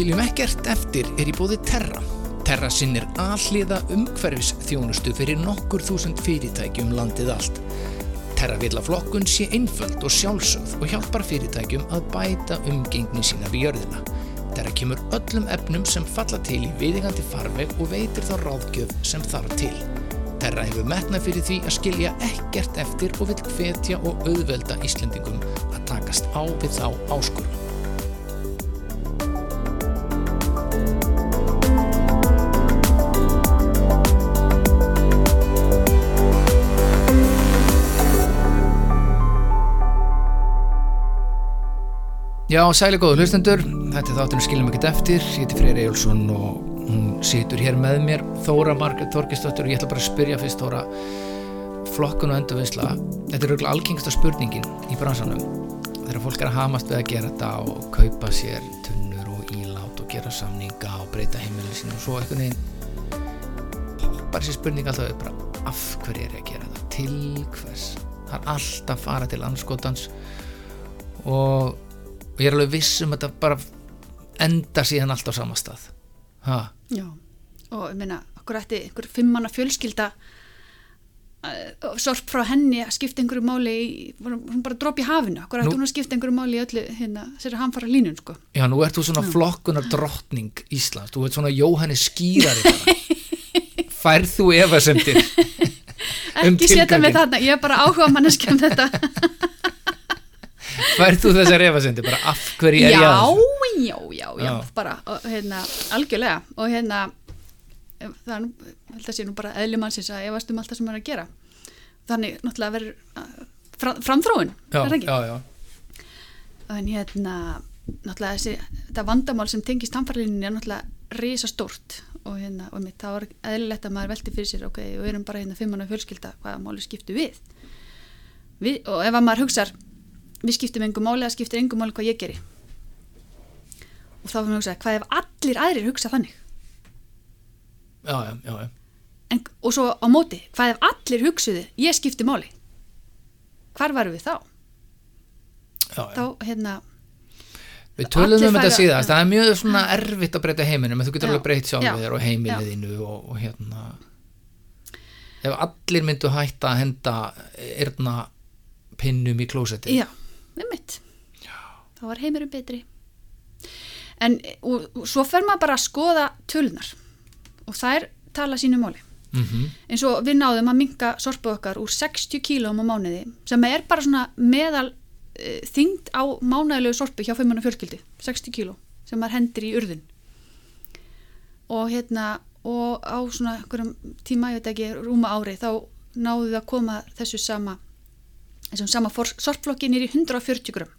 skiljum ekkert eftir er í bóði Terra. Terra sinnir alliða umhverfis þjónustu fyrir nokkur þúsund fyrirtækjum landið allt. Terra vil að flokkun sé einföld og sjálfsögð og hjálpar fyrirtækjum að bæta umgengni sína við jörðina. Terra kemur öllum efnum sem falla til í viðingandi farveg og veitir þá ráðgjöf sem þarf til. Terra hefur metnað fyrir því að skilja ekkert eftir og vil hvetja og auðvelda Íslendingum að takast á við þá áskorum. Já, sæli góðu hlustendur, þetta er þáttunum skiljum ekkert eftir, ég heiti Freyri Ejjólfsson og hún situr hér með mér, Þóra Margrét Þorkistóttur og ég ætla bara að spyrja fyrst Þóra, flokkun og endurvinnsla, þetta er auðvitað algengsta spurningin í bransanum, þegar fólk er að hamast við að gera þetta og kaupa sér tunnur og ílát og gera samninga og breyta heimilin sín og svo eitthvað neginn, poppar sér spurning alltaf upp bara af hverju er ég að gera þetta, til hvers, það er alltaf fara til anskotans og og ég er alveg viss um að þetta bara enda síðan allt á sama stað. Ha. Já, og ég meina, okkur ætti einhver fimmanna fjölskylda uh, sorp frá henni að skipta einhverju máli í, hún bara dropp í hafinu, okkur ætti hún að skipta einhverju máli í öllu hérna, sér að hann fara línun sko. Já, nú ert þú svona flokkunar drottning Íslands, þú ert svona Jóhannes skýrari bara. færð þú efasemdir Um ekki setja mig þarna, ég er bara áhuga manneskja um þetta færð þú þessar efasemdir, bara af hverju er já, ég að þessu já, já, já, Já. bara og, hérna, algjörlega og hérna það er nú, held að sé nú bara eðli mannsins að efast um allt það sem er að gera þannig náttúrulega verður uh, fra, framþróun, já, er það ekki? já, já, en hérna náttúrulega þessi, þetta vandamál sem tengist hamfarlinni er náttúrulega risa stórt og hérna, og mitt, það var eðlilegt að maður velti fyrir sér, ok, við erum bara hérna fimmana fjölskylda, hvaða máli skiptu við? við og ef að maður hugsar við skiptum engum máli, það skiptir engum máli hvað ég geri. Og þá fyrir maður hugsa, hvað ef allir aðrir hugsa þannig? Já, já, já, já. en, og svo á móti, hvað ef allir hugsuðu ég skipti máli? Hvar varum við þá? já, já. þá, hérna, Við tölum um þetta síðast, það er mjög svona erfitt að breyta heiminum, en þú getur alveg breytt já, sjálfið þér og heimiliðinu og, og hérna. Ef allir myndu hætta að henda erna pinnum í klósetti já, með mitt þá var heimurum betri. En og, og svo fer maður bara að skoða tölunar og þær tala sínu máli. Mm eins og við náðum að minka sorpu okkar úr 60 kílóum á mánuði sem er bara svona meðal uh, þyngd á mánuðilegu sorpu hjá 500 fjölskyldu 60 kíló sem maður hendir í urðun og hérna og á svona tíma, ég veit ekki, rúma ári þá náðu við að koma þessu sama þessum sama for- sorpflokki nýri 140 grömm.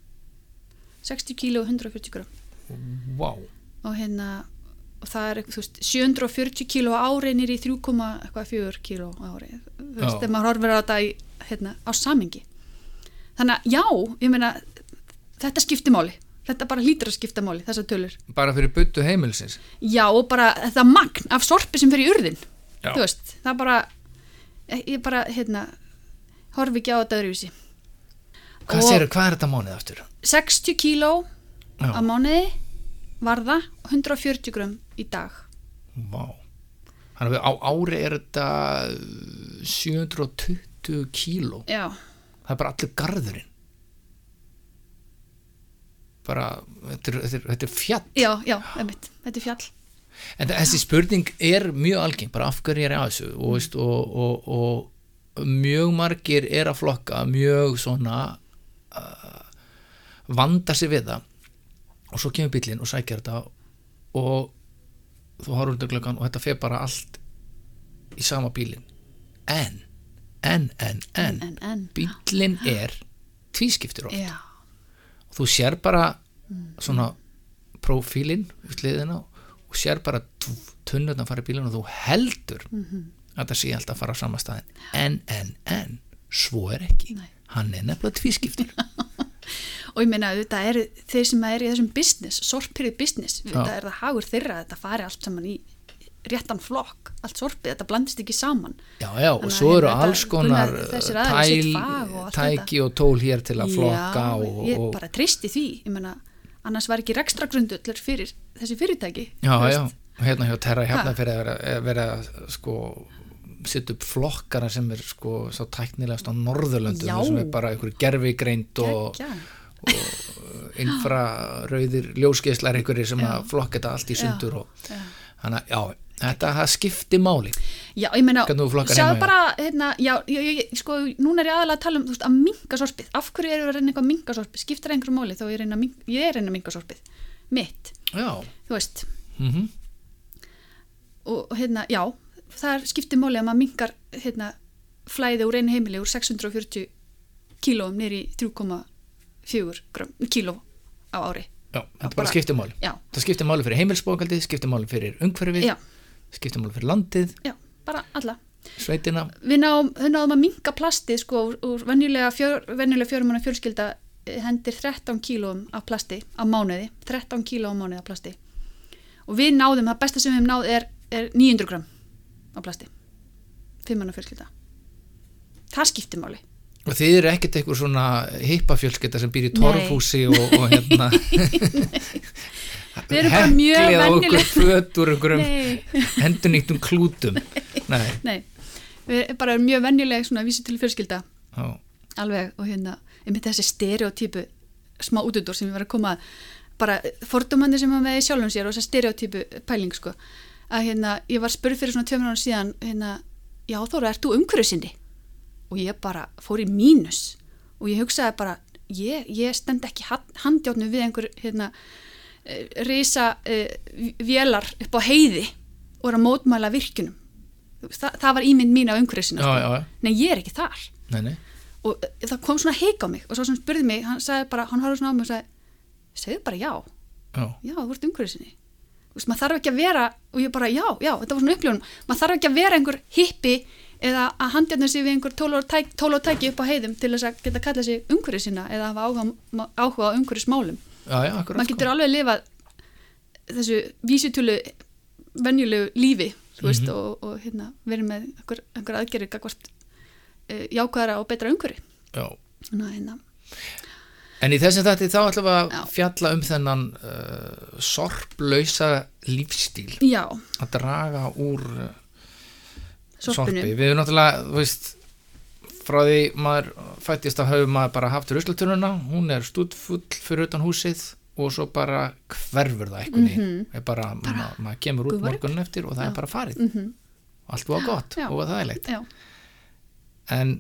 60 kíló og 140 grömm. Vá, og hérna og það er eitthvað, þú veist, 740 kíló ári nýri 3,4 kíló ári. Þú veist, þegar maður horfir á þetta í, hérna, á samingi þannig að já, ég meina þetta skiptir máli, þetta bara hlýtur að skipta máli þessar tölur, bara fyrir byttu heimilsins já og bara þetta magn af sorpi sem fyrir í urðin. Já. þú veist, það bara ég bara, hérna horfi ekki á þetta öðruvísi Hvað, segirðu, hvað er þetta mánuð aftur? 60 kíló á mánuði varða 140 grömm í dag. Vá. Þannig að á ári er þetta uh, 720 kíló. Já, það er bara allur garðurinn. Bara, þetta er, þetta er, er fjall. Já, já, einmitt, þetta er fjall. En þessi spurning er mjög algeng bara af hverju er ég að þessu? Og, veist, og, og, og mjög margir er að flokka mjög svona uh, vanda sig við það. Og svo kemur bílinn og sækjar þetta og þú horfum til glöggan og þetta fer bara allt í sama bílinn. En, en, en, en, en, bílinn er tvískiptir oft. Já, og þú sér bara svona prófílinn við hliðina og sér bara tunnurna fara í bílinn og þú heldur að það sé alltaf að fara á sama staðin en, en, en, svo er ekki. Nei. Hann er nefnilega tvískiptur og ég meina þetta er þeir sem er í þessum business, sorpirið business þetta er það hagur þeirra að þetta fari allt saman í réttan flokk, allt sorpið þetta blandist ekki saman. Já, já, og svo eru alls konar uh, tæl, og tæki og tól hér til að flokka já, og, ég og bara treysti því. Ég meina, annars var ekki rekstra grundullur fyrir þessi fyrirtæki Já, já, veist. hérna hjá Terra hérna fyrir að vera, vera sko setja upp flokkara sem er sko svo tæknilegast á Norðurlöndum Já. sem er bara einhverju gerfigreind og, og infrarauðir ljósgeislar einhverju sem Já. að flokka þetta allt í sundur og þannig að já, þetta það skipti máli Já, ég meina, sjáðu bara, hérna, já, ég, ég, sko, núna er ég aðalega að tala um, þú veist, að minka sorpið. Af hverju eru að reyna eitthvað að minka sorpið? Skiptir einhverju máli þá ég er reyna að minka sorpið. Mitt, Já, þú veist, mhm og og hérna, já, það skiptir máli að maður minkar, hérna, flæði úr einu heimili úr 640 kílóum nýri 3,4 grömm, kíló á ári. Já, þetta bara, bara- skiptir máli. Já, Það skiptir máli fyrir heimilsbókaldið, skiptir máli fyrir umhverfið, skiptir máli fyrir landið, já, bara alla. sveitina. Við náum, við náum að minka plastið sko úr, venjulega, fjör, fjörumanna fjölskylda eh, hendir 13 kílóum af plasti á mánuði 13 kíló á mánuði af plasti. Og við náðum, það besta sem við hefum náð er, er 900 gram af plasti. Fimmanna fjölskylda. Það skiptir máli. Og þið eru ekkert eitthvað svona hippafjölskylda sem býr í torfhúsi og, og hérna Við erum bara mjög heklið á okkur venjuleg. föt úr einhverjum Nei, endurnýttum klútum. Nei, nei. Við erum bara mjög venjuleg svona vísi til fjölskylda. Já, alveg og hérna einmitt þessi stereotypu smá útudur sem ég var að koma að bara fordómandi sem með í sjálfum sér og þessa stereotypu pæling sko að hérna ég var spurð fyrir svona tveimur ára síðan hérna, já Þóra, ert þú umhverjusinni? og ég bara fór í mínus. Og ég hugsaði bara ég, ég stend ekki handjátnu við einhver hérna eh, risa uh, vélar upp á heiði og er að mótmæla virkunum Þa, það var ímynd mín já, já, já. nei ég er ekki þar. Nei, nei. og það kom svona heik á mig og svo sem spurði mig, hann sagði bara, hann horfði svona á mig og sagði, segðu bara já. Já, já, þú ert umhverfisinni Vist, maður þarf ekki að vera, og ég bara, já, já þetta var svona upplifun, maður þarf ekki að vera einhver hippi eða að handjarna sig við einhver tól og tæk, tól og tæki upp á heiðum til þess að geta kalla sig umhverfisina eða hafa áhuga, áhuga á já, akkurat maður getur alveg lifað þessu vísitölu venjulegu lífi veist, Mhm. og, og hérna, verið með einhver, einhver gagvart uh, jákvæðara og betra umhverfi. Já. Ná, hérna, En í þessum þætti þá ætlum við að fjalla um þennan uh, sorplausa lífstíl já, að draga úr uh, sorpi. Við erum náttúrulega, þú veist frá því maður fættist að hafa maður bara haft ruslatununa, hún er stúdfull fyrir utan húsið og svo bara hverfur það Mhm. mm bara, ma maður kemur út morgunin eftir og það Já. er bara farið. Mm allt var gott Já. og var þægilegt já, en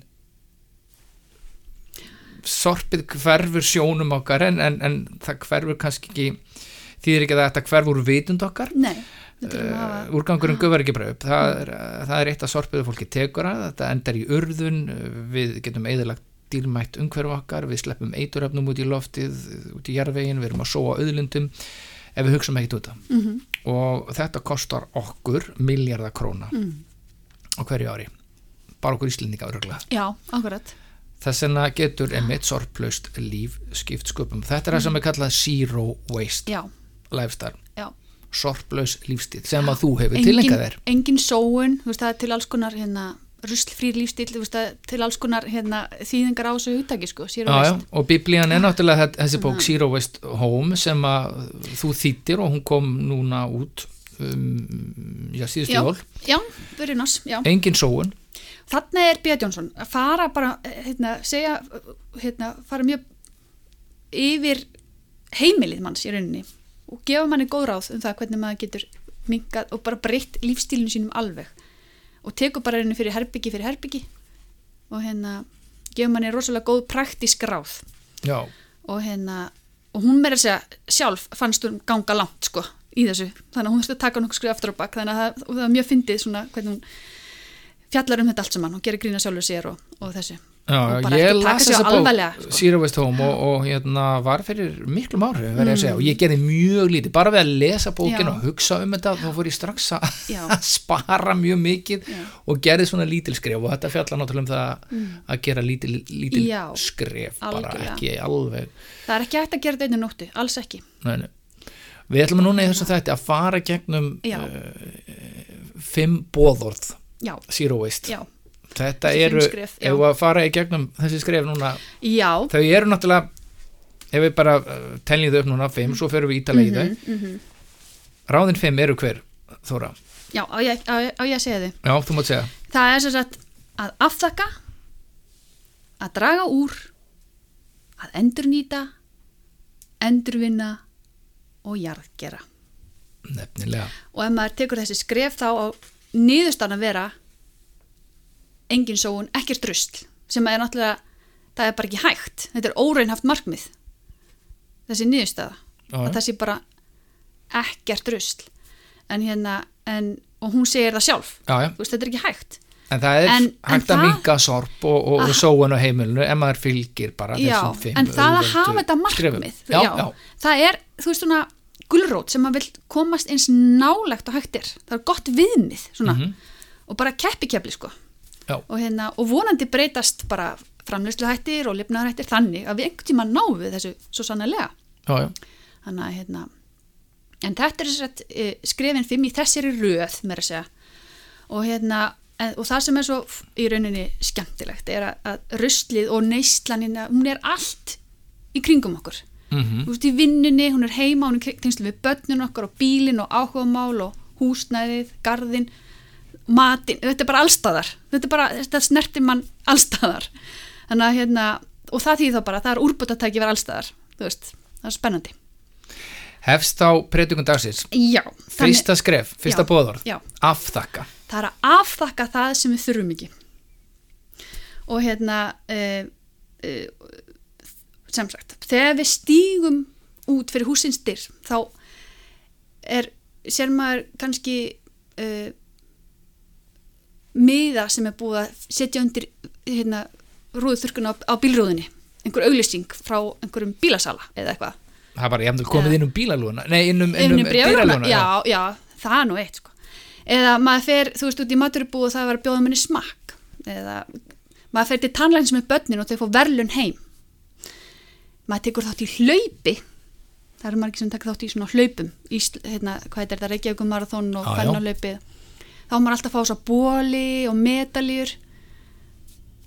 sorpið hverfur sjónum okkar en, en, en það hverfur kannski ekki þýðir ekki að þetta hverfur vitund okkar. Nei um uh, úrgangurinn gufar ekki upp. Það það er eitt að sorpiðu fólki tekur að þetta endar í urðun við getum eðalagt dýrmætt umhverf okkar við sleppum eituröfnum út í loftið út í jarvegin, við erum að sóa auðlundum ef við hugsaum ekkert út af mm og þetta kostar okkur miljardar króna mm. á hverju ári. Bara okkur íslendinga öruglega já, akkurat þess vegna getur emitt sorplaust líf skipt sköpum. Þetta er það sem er kallað zero waste já, lifestyle, já. Sorplaus lífstíl sem að þú hefur tilengað þér engin sóun, þú veist það er til alls konar hérna, ruslfrýr lífstíl þú veist er til alls konar hérna, þýðingar á þessu hugtaki sko, Já, og biblían er náttúrulega þe- þessi bók Zero Waste Home sem að þú þýttir og hún kom núna út um, já, síðustu jól. Já, byrjun ás, já. Engin sóun Þannig er Björn Jónsson að fara bara, hérna, segja, hérna, fara mjög yfir heimilið manns í rauninni og gefa manni góð ráð um það hvernig maður getur minkað og bara breytt lífstílinu sínum alveg og tekur bara rauninni fyrir herbyggi fyrir herbyggi og hérna gefa manni rosalega góð praktísk ráð. Já, og hérna og hún meira að segja sjálf fannst hún ganga langt sko í þessu. Þannig að hún þurfti að taka nokkuð skrif aftur á bakk þannig að það, það var mjög fyndið svona hvernig hún fjallar um þetta allt saman og gerir grína sjálfur sér og, og þessu já Og bara ekki taka bók alvarlega, sko. Zero Waste Home og, og hérna var fyrir miklum að Mm. segja og ég gerði mjög lítið bara við að lesa bókin Já. og hugsa um þetta þá fór ég strax að spara mjög mikið Já. og gerði svona lítil skref og þetta fjallar náttúrulega um það að gera lítil, lítil skref bara algjörlega. ekki alveg það er ekki hægt að gera þetta einu nóttu, alls ekki Nei, nei. Við ætlum núna í þessum þætti að fara gegnum uh, fimm bóðorð já, Zero Waste. já, Þetta Þessi eru, skref, ef við að fara í gegnum þessi skref núna, já þau eru náttúrulega, ef við bara uh, teljum þau upp núna fimm, svo ferum við ítalega í þau. mhm. ráðin fimm eru hver, Þóra Já, á ég, á, á ég að segja þið. já, þú mátt segja Það er sem sagt að afþakka, að draga úr, að endurnýta, endurvinna og jarðgera. nefnilega, Og ef maður tekur þessi skref þá á niðurstann að vera engin sóun, ekkert rusl, sem er náttúrulega, það er bara ekki hægt. Þetta er óraunhaft markmið, þessi niðurstaða. Að það sé bara ekkert rusl. En hérna, en, og hún segir það sjálf, veist, þetta er ekki hægt. en það er En- en hægt að það- minga sorp og, og, og Ah. sóun á heimilinu ef maður fylgir bara já, þessum fimm en það að hafa þetta markmið já, já, það er, þú veist svona gulrót sem maður vil komast eins nálegt og hægt er, það er gott viðmið svona, Mhm. og bara keppi kepli sko, og hérna og vonandi breytast bara framleysluhættir og lifnaðarhættir þannig að við einhvern tíma náum við þessu svo sannlega já, já. þannig að hérna en þetta er að e, skrifin fimm í þessari röð með að segja. Og hérna og það sem er svo í rauninni skemmtilegt er að, að ruslið og neyslanina, hún er allt í kringum okkur Mm þú veist í vinnunni, hún er heima hún er tengslu við börnun okkar og bílin og áhugamál og húsnæðið, garðin matin, þetta er bara allstaðar þetta er bara, þetta snertir mann allstaðar þannig að hérna og það þýð þá bara, það er úrbútatæki verið allstaðar þú veist, það er spennandi. Hefst á predikun dagsins. Já, fyrsta skref, fyrsta bóðorð já. afþakka. Það er að afþakka það sem við þurfum ekki. Og hérna uh, uh, sem sagt þegar við stígum út fyrir húsins dyr þá er sér maður kannski uh, miða sem er búið að setja undir hérna, rúðuþurkuna á, á bílrúðinni einhver auglýsing frá einhverjum bílasala eða eitthvað. Það er bara jæmnt komið inn um bílalúna nei, inn um, um um bréfluna, dýralúna já, já, það er nú eitt sko. eða maður fer, þú veist, út í maturubú og það var að bjóða minni smakk. Eða maður fer til tannlægins með börnin og þau fá verlun heim maður tekur þátt í hlaupi. Það eru margir sem tekur þátt í svona hlaupum í, hérna, hvað er þetta, Reykjavík marathon og hvernarlaupi þá maður alltaf fá svo bóli og medaljur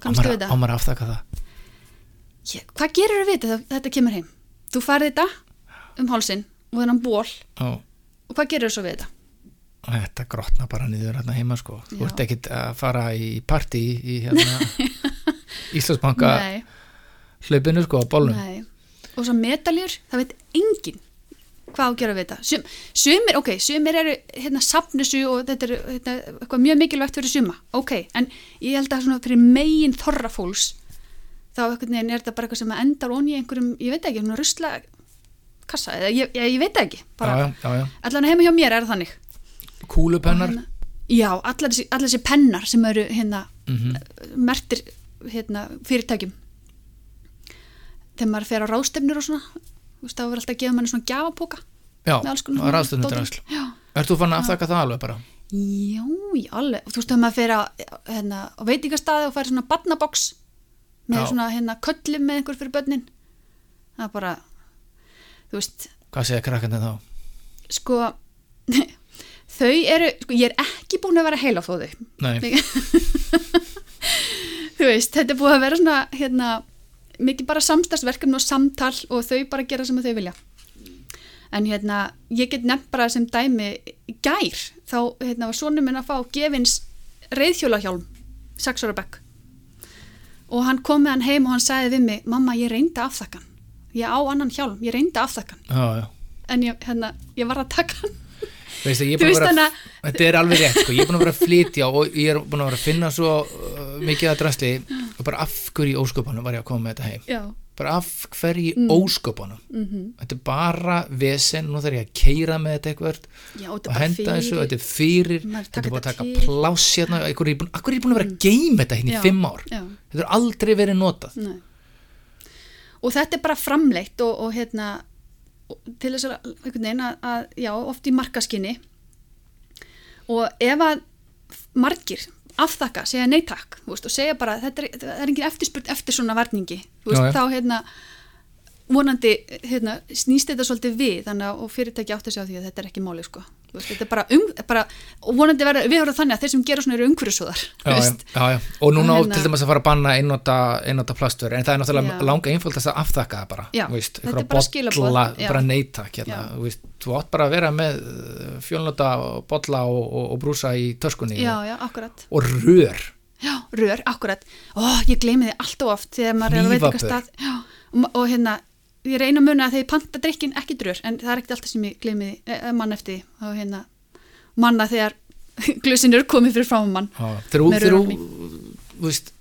kannstu við það? maður að afþakka það? Ég- hvað gerir við þetta þetta kemur heim? Þú farið þetta um hálsin og þennan ból Já. og hvað gerir þú svo við þetta? Þetta grotna bara niður hérna heima sko. Þú ert ekkit að fara í partí í hérna Íslandsbanka. Nei, hlaupinu sko á bólnum. nei. Og svo medaljur, það veit enginn hvað á að gera við þetta. Sum, sumir, ok, sumir eru hérna sapnisu og þetta er hérna, eitthvað mjög mikilvægt fyrir suma. Ok, en ég held að svona fyrir megin þorra fólks þá er þetta bara eitthvað sem endar onni í einhverjum, ég veit ekki, svona rusla kassa, eða ég, ég, ég veit ekki. Bara, allan heima hjá mér er þannig. Kúlupennar. Hérna, já, allar þessi, pennar sem eru hérna Mm mertir hérna, fyrirtækjum þegar maður fer á ráðstefnur og svona þú veist, þá verður alltaf að gefa manni svona gjafapóka Já. Já, Ert þú fann að afþakka það alveg bara? já, já, alveg þú veist, þegar maður fer á, hérna, á veitingastæði og fær svona badnabox með Já. svona hérna köllum með einhver fyrir börnin það er bara þú veist, Hvað segja krakkandi þá? sko þau eru, sko, ég er ekki búin að vera heila á þóðu Nei, þú veist, þetta er búið að vera svona hérna, mikið bara samstagsverkefni og samtal og þau bara gera sem þau vilja. En hérna ég get nefnt bara sem dæmi gær, þá hérna, var sonum minn að fá gefins reyðhjólahjálm 6 ára bekk. Og hann kom með hann heim og hann sagði við mig mamma ég afþakka hann. Ég á annan hjálm, ég hann. Já, já. en ég, hérna, ég var að taka hann veist vera, þetta er alveg rétt, sko, ég er búin að vera að flytja og ég er búin að vera að finna svo uh, mikið að drasli. Og bara af hverju ósköpunum var ég að koma með þetta heim. já, Bara af hverju Mm. ósköpunum. mm Þetta er bara vesen, nú þarf ég að keira með þetta eitthvað. Já, og henda þessu, fyrir. þetta er fyrir, þetta er búin að taka pláss hérna, búin, akkur er ég búin að vera að geima þetta hérna í fimm ár. Þetta er aldrei verið notað. Nei. Og þetta er bara framleitt og, og hérna til þess að, að, að já, oft í markaskinni og ef að margir afþakka, segja neittak og segja bara, þetta er, er engin eftirspurn eftir svona veist, Já, já. þá hérna vonandi hérna, snýst þetta svolítið við þannig að og fyrirtæki átti sig á því að þetta er ekki máli sko. Veist, þetta er bara, um, bara vonandi verður, við höfum þannig að þeir sem gera svona eru já. og núna Og til dæmis að fara að banna einnota, einnota plastur en það er náttúrulega langa einfaldast að afþakka það bara Já, veist, þetta einhverja er bara neytak hérna, þú átt bara að vera með fjölnota bolla og, og, og brúsa í töskunni Já, já, og rör. Já, rör, akkurat. Ó, ég gleymi þið allt og oft þegar maður er að veit eitthvað stað. Já, og, ma- og hérna, ég reyna að muna að ég panta drikkin ekki rör, en það er ekkert alltaf sem ég gleymi því, eh, mann eftir og hérna, manna þegar glusin eru komið fyrir fram mann. Þegar þú-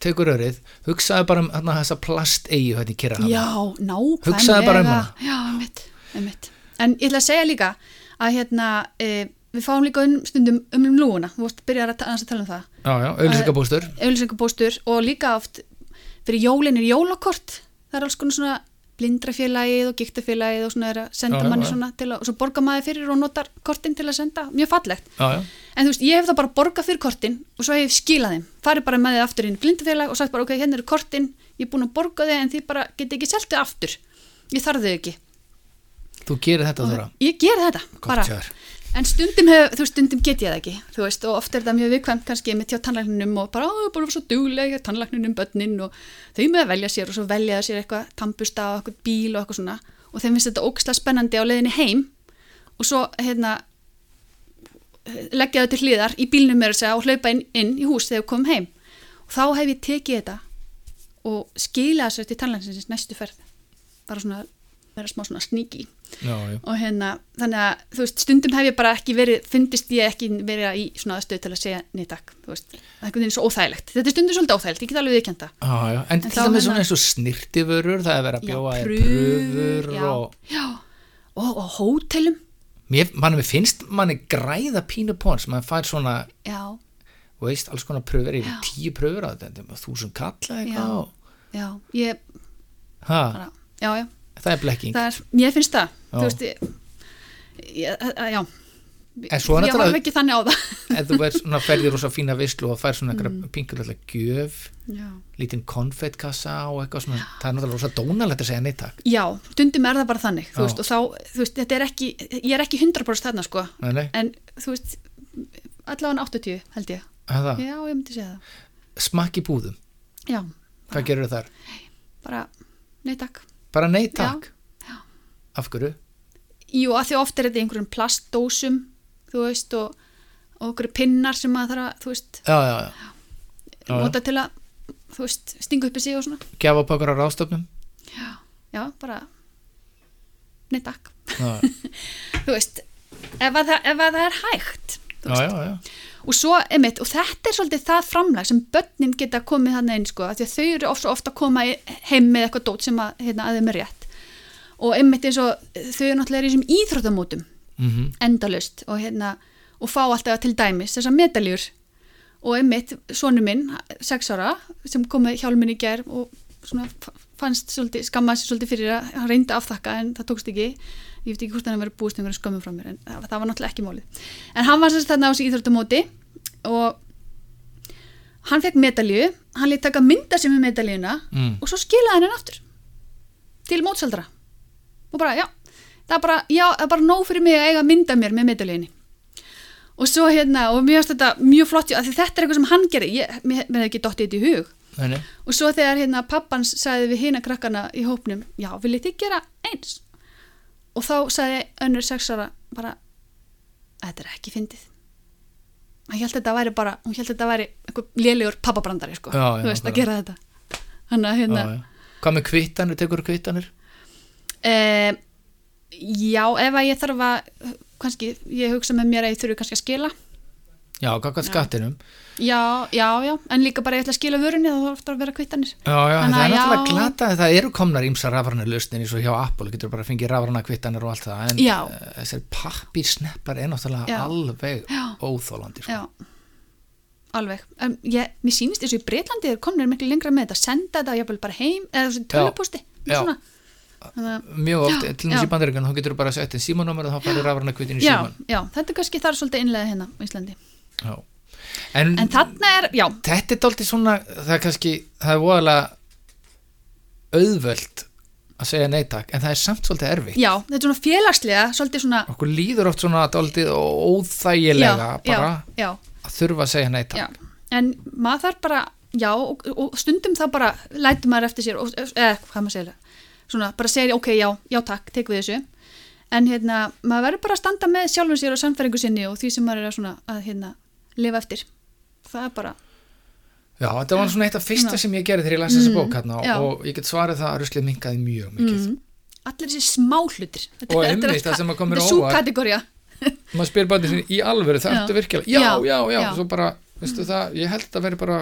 tekur rörið hugsaði bara um hérna, þessa plasteyju hérna í nákvæmlega. Hugsaðu bara um hana. Já, einmitt, einmitt. En ég ætla að segja líka að hérna e, við fáum líka um, stundum um lúuna þú byrjar að, ta- aðeins að tala um það. Já, já, auðlýsingabústur auðlýsingabóstur og líka oft fyrir jólin er jólakort. Það er alls konar svona blindrafélagið og giktafélagið og svona er að senda Já, manni já. svona til að, og svo borga maður fyrir og notar kortin til að senda, mjög fallegt. Já, en þú veist, ég hef það bara borgað fyrir kortin og svo hef ég skilað þeim, farið bara með þið aftur inn í blindafélag og sagt bara, ok, hérna eru kortin. Ég er búin að borga þið en þið bara geti ekki seltið aftur, ég þarf þau ekki. Þú gerir þetta þóra ég ger þetta, Gott bara þér. En stundum, hef, veist, stundum get ég það ekki veist, og oft er þetta mjög viðkvæmt kannski með tjá tannlækninum og bara, á, bara svo duglega tannlækninum börnin og þau með að velja sér og svo velja það sér eitthvað tampusta og eitthvað bíl og eitthvað svona. Og þeim finnst þetta ógislega spennandi á leiðinni heim og svo, hérna leggja þau til hliðar í bílnum með þess að hlaupa inn, inn í hús þegar þau komum heim. Og þá hef ég tekið þetta og skila þessu til tannlæknisins næstu ferð. Bara svona, vera smá svona sníki já, já, og hérna, þannig að þú veist, stundum hef ég bara ekki verið, fundist ég ekki verið í svona aðstöð til að segja þú veist, það er einhvern veginn svo óþægilegt. Þetta er stundum svolítið óþægilegt, ég get alveg viðkjönda en En til dæmis hérna- svona eins og snirtiförur það er verið að bjóða prufur, pröfur já, og og, og hótelum. Manni, finnst manni græða pínu pons, maður fær svona já, þú veist, alls konar pröfur yfir tíu pröfur á þetta, þúsund kalla Já. eitthvað já, ég ha, bara, já, já, það er blekking. Það er, ég finnst það Já. veist, ég, já. En svo er ég horf ekki þannig á það. Ef þú verð svona ferðir rosa fína vislu og fær svona Mm. pingulega gjöf já. lítinn konfettkassa og eitthvað svona. Það er náttúrulega rosa dónalegt að segja neittak já, stundum er það bara þannig þú veist, og þá, þú veist, þetta er ekki ég er ekki 100% þarna, sko. Nei, nei, en þú veist, allavega 80 held ég. Já, ég myndi segja það. smakk í búðum. Já, hvað gerur þar? bara, nei takk. bara neittak Já. af hverju? Jú, að því oft er þetta einhverjum plastdósum, þú veist, og, og einhverju pinnar sem maður þarf að, þú veist, já, já, já, já, já. nota til að, þú veist, stinga upp í sig og svona. gefa pakkar á ráðstöfnum Já, bara, nei takk. já, Þú veist, ef að ef að það er hægt. þú já, veist. Og svo, einmitt, og þetta er svolítið það framlag sem börnin geta komið þannig einn, sko, því að þau eru ofta, ofta að koma heim með eitthvað dót sem að, hérna, að þeim er rétt. Og einmitt eins og þau eru náttúrulega í þessum íþróttamótum. Mm endalust og hérna og fá alltaf til dæmis þessar medaljur og einmitt sonu minn sex ára sem kom með hjálminn í ger og svona fannst svolítið, skammaði sér svolítið fyrir að hann reyndi að afþakka en það tókst ekki ég veit ekki hvort hann verið búist einhverju skömmum frá mér en það, það var náttúrulega ekki málið. En hann var sérst þarna á þessi íþróttamóti og hann fekk medalju hann lét taka mynda sem með medaljuna Mm. og svo skilaði hann henn aftur til mótsaldra og bara, já, það er bara, já, það er bara nóg fyrir mig að eiga mynda mér með medaljunni og svo hérna, og mér finnst þetta mjög flott, af því þetta er eitthvað sem hann gerir ég, mér, hef ekki dottið þetta í hug. Nei. og svo þegar hérna pappans sagði við hina krakkana í hópnum, já, viljið þið gera eins og þá sagði önnur sexara bara þetta er ekki fyndið. Hann held þetta væri bara, hún held þetta væri eitthvað lélegur pappabrandari, sko. Já, já, þú veist, að gera þetta. Hann að hérna Já, hvað með kvittanir, tekur kvittanir? Eh, já, ef að ég þarf að kannski, ég hugsa með mér að ég þurfi kannski að skila já, hvað skattinum? já, já, já, en líka bara ég ætla að skila vörunni þá þarf það að vera kvittanir Já, já, Þannig það er að náttúrulega já. glata það eru komnar ímsa rafræna lausnir eins og hjá Apple getur bara að fengið rafræna kvittanir og allt það en Já. uh, þessar pappírsneppar er náttúrulega Já. alveg Já. óþólandi sko. já, alveg um, ég, mér sýnist eins og í Breitlandi er komnir miklu lengra með þetta, senda þetta jafnvel bara heim eða þessi töluposti Já. svona. Að- mjög oft, Já, til dæmis já. í bandaríkan þá getur bara að setja símanúmer og þá farið rafræna kvittin í já, síman já, þetta er kannski þar svolítið innlega hérna á Íslandi Já. en, en þarna er, já, þetta er dálítið svona það er kannski, það er voðalega auðvöld að segja nei takk en það er samt svolítið erfitt. Já, þetta er svona félagslega svolítið svona okkur líður oft svona dálítið óþægilega já, bara já, að þurfa að segja nei takk. Já. en maður þarf bara já, og, og stundum þá bara lætur maður eftir sér, og, eða hvað maður segir svona, bara segir, ok, já, já takk tek við þessu, en hérna maður verður bara að standa með sjálfum sér og samfæringu sinni og því sem maður er að svona að hérna lifa eftir, það er bara Já, þetta var svona eitt af fyrsta sem ég gerði þegar ég las þessa Mm, bók hérna já. og ég get svarið það að ruslið minkaði mjög mikið. Mm, allir þessi smá hlutir þetta, Og einmitt það sem að kom mér þetta er sú óvart. kategória maður spyr bara þessi í alvöru, það ertu virkilega já, já, Já, já, já. svo bara, veistu það ég held að veri bara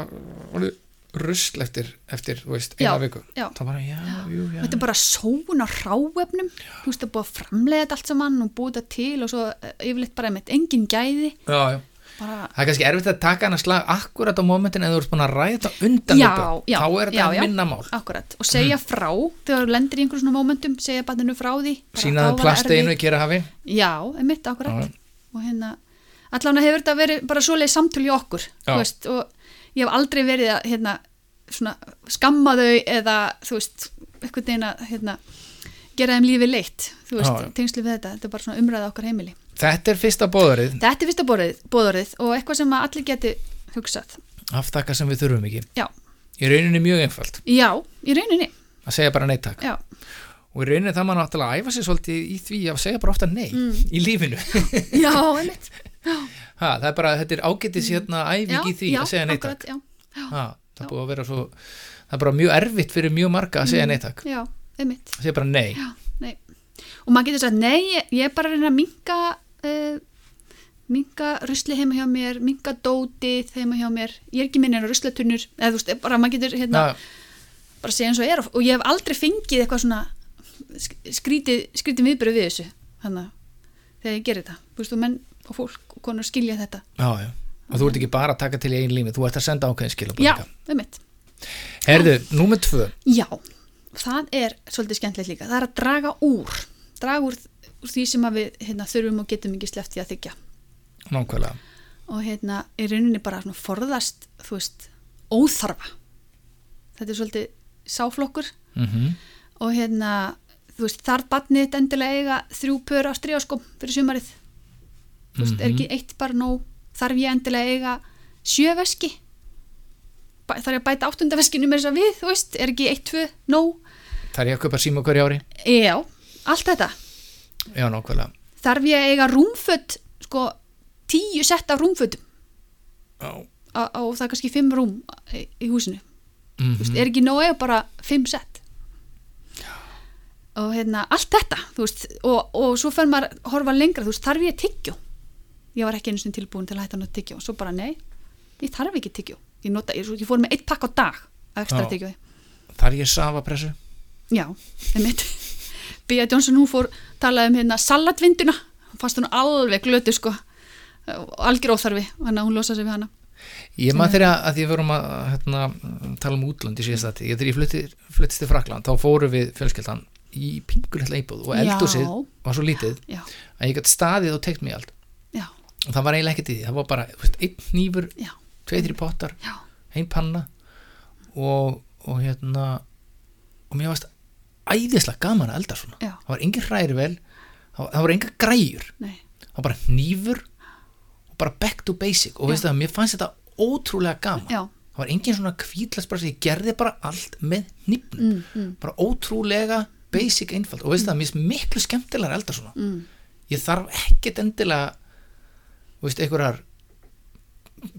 rusl eftir, eftir, þú veist, eina Já, viku. já. það bara, já, jú, já. Þetta er bara sóun á ráefnum þú veist það búið að framlega þetta allt saman og búið þetta til og svo eh, yfirleitt bara með engin gæði. Já, já. Bara, það er kannski erfitt að taka hann að slag akkurat á momentin en þú ert búin að ræða undan Já, já, þá er þetta já, minna mál. Akkurat, og segja frá þegar þú lendir í einhverjum svona momentum segja barninu frá því var plasteinu í kera hafi já, einmitt, akkurat. Já. og hérna, allan hefur þetta verið bara svoleið samtöl í okkur veist, og ég hef aldrei verið að hérna, svona, skamma þau eða þú veist, einhvern veginn að hérna, gera þeim lífi leitt þú veist, tengslu við þetta, þetta er bara svona umræða okkar heimili þetta er fyrsta bóðarið, þetta er fyrsta bóðorðið og eitthvað sem allir geti hugsað. Aftakka sem við þurfum ekki. Já, í rauninni mjög einfalt. Já, í rauninni. Að segja bara nei takk. Já, og í rauninni það maður náttúrulega æfa sér svolítið í því að segja bara ofta nei Mm. í lífinu. Já, einmitt. Ha, það er bara, þetta er ágætis hérna æfing í því að segja nei takk. akkurat, já, ha, það búið að vera svo það er bara mjög erfitt fyrir mjög marga að segja nei takk. Já, einmitt. Að segja bara nei. Já, og maður getur sagt, nei, ég, er bara að reyna að minka uh, minka rusli heima hjá mér, minka dótið heima hjá mér, ég er ekki minni en ruslatunur eða þú veist, bara maður getur hérna Já, bara segja eins og er. Og, og ég hef aldrei fengið eitthvað svona sk- skrítið, skrítið viðbyrðu við þessu þannig að þegar ég gerir þetta. Þú veist, og menn og fólk og konur skilja þetta. Já, já. Og þú ert ekki bara að taka til í einn lífi þú ert að senda ákveðin skil já, um mitt Herðu, númer tvö. Já, það er svolítið skemmtilegt líka. Það er að draga úr, draga úr, úr því sem við hérna, þurfum og getum ekki sleppt því að þykja. nákvæmlega Og hérna í rauninni bara svona forðast, þú veist, óþarfa. Þetta er svolítið sáflokkur mm og hérna, þú veist, þarf barnið þetta endilega eiga þrjú pör á stríðaskom fyrir sumarið. Þú veist, er ekki eitt bara nóg, þarf ég endilega eiga sjö veski? Bæ- Þarf ég að bæta áttundaveskinu með þess að við, þú veist, er ekki eitt, tvö, nóg? Er ég að kaupa síma hverju ári Já, allt þetta. Já, nákvæmlega. Þarf ég að eiga rúmföt sko tíu sett af rúmfötum? Já, á- og það er kannski fimm rúm í, í húsinu. Mm veist, er ekki nóg að eiga bara fimm sett? Og hérna allt þetta veist, og, og svo fer maður að horfa lengra veist, þarf ég tyggjó? Ég var ekki einu sinni tilbúin til að hætta að tyggjó og svo bara nei, ég þarf ekki tyggjó. Ég, nota, ég, ég fór með eitt pakk á dag að ekstra Já. tyggjói Þar ég safapressu Já, einmitt Bia Johnson hún fór talaði um hérna salatvinduna, fannst hún alveg glötu sko, algjör óþarfi þannig að hún losa sig við hana. Ég maður þegar að því við vorum að hérna, tala um útlönd í síðast að ég þegar ég flutti, fluttist til Frakland þá fórum við fjölskyldan í pingulitla íbúð og eldhúsið Já. var svo lítið Já, að ég gætt staðið og teikt mig allt. Já, og það var eiginlega ekkert í því, það var bara veist, einn nýfur, já, tveið þrý pottar já, ein panna og, og hérna og mér varst æðislega gaman að elda svona. Já, það var engin hræri vel það, voru enga græjur. Nei. Það var bara nýfur og bara back to basic. Og veistu það, mér fannst þetta ótrúlega gaman. Já, það var engin svona kvítlasbrasi, ég gerði bara allt með nýfnum, mm, mm, bara ótrúlega basic einfald og veistu það, mér finnst miklu skemmtilega að elda svona, mm, ég þarf ekkert endilega þú veist, einhverjar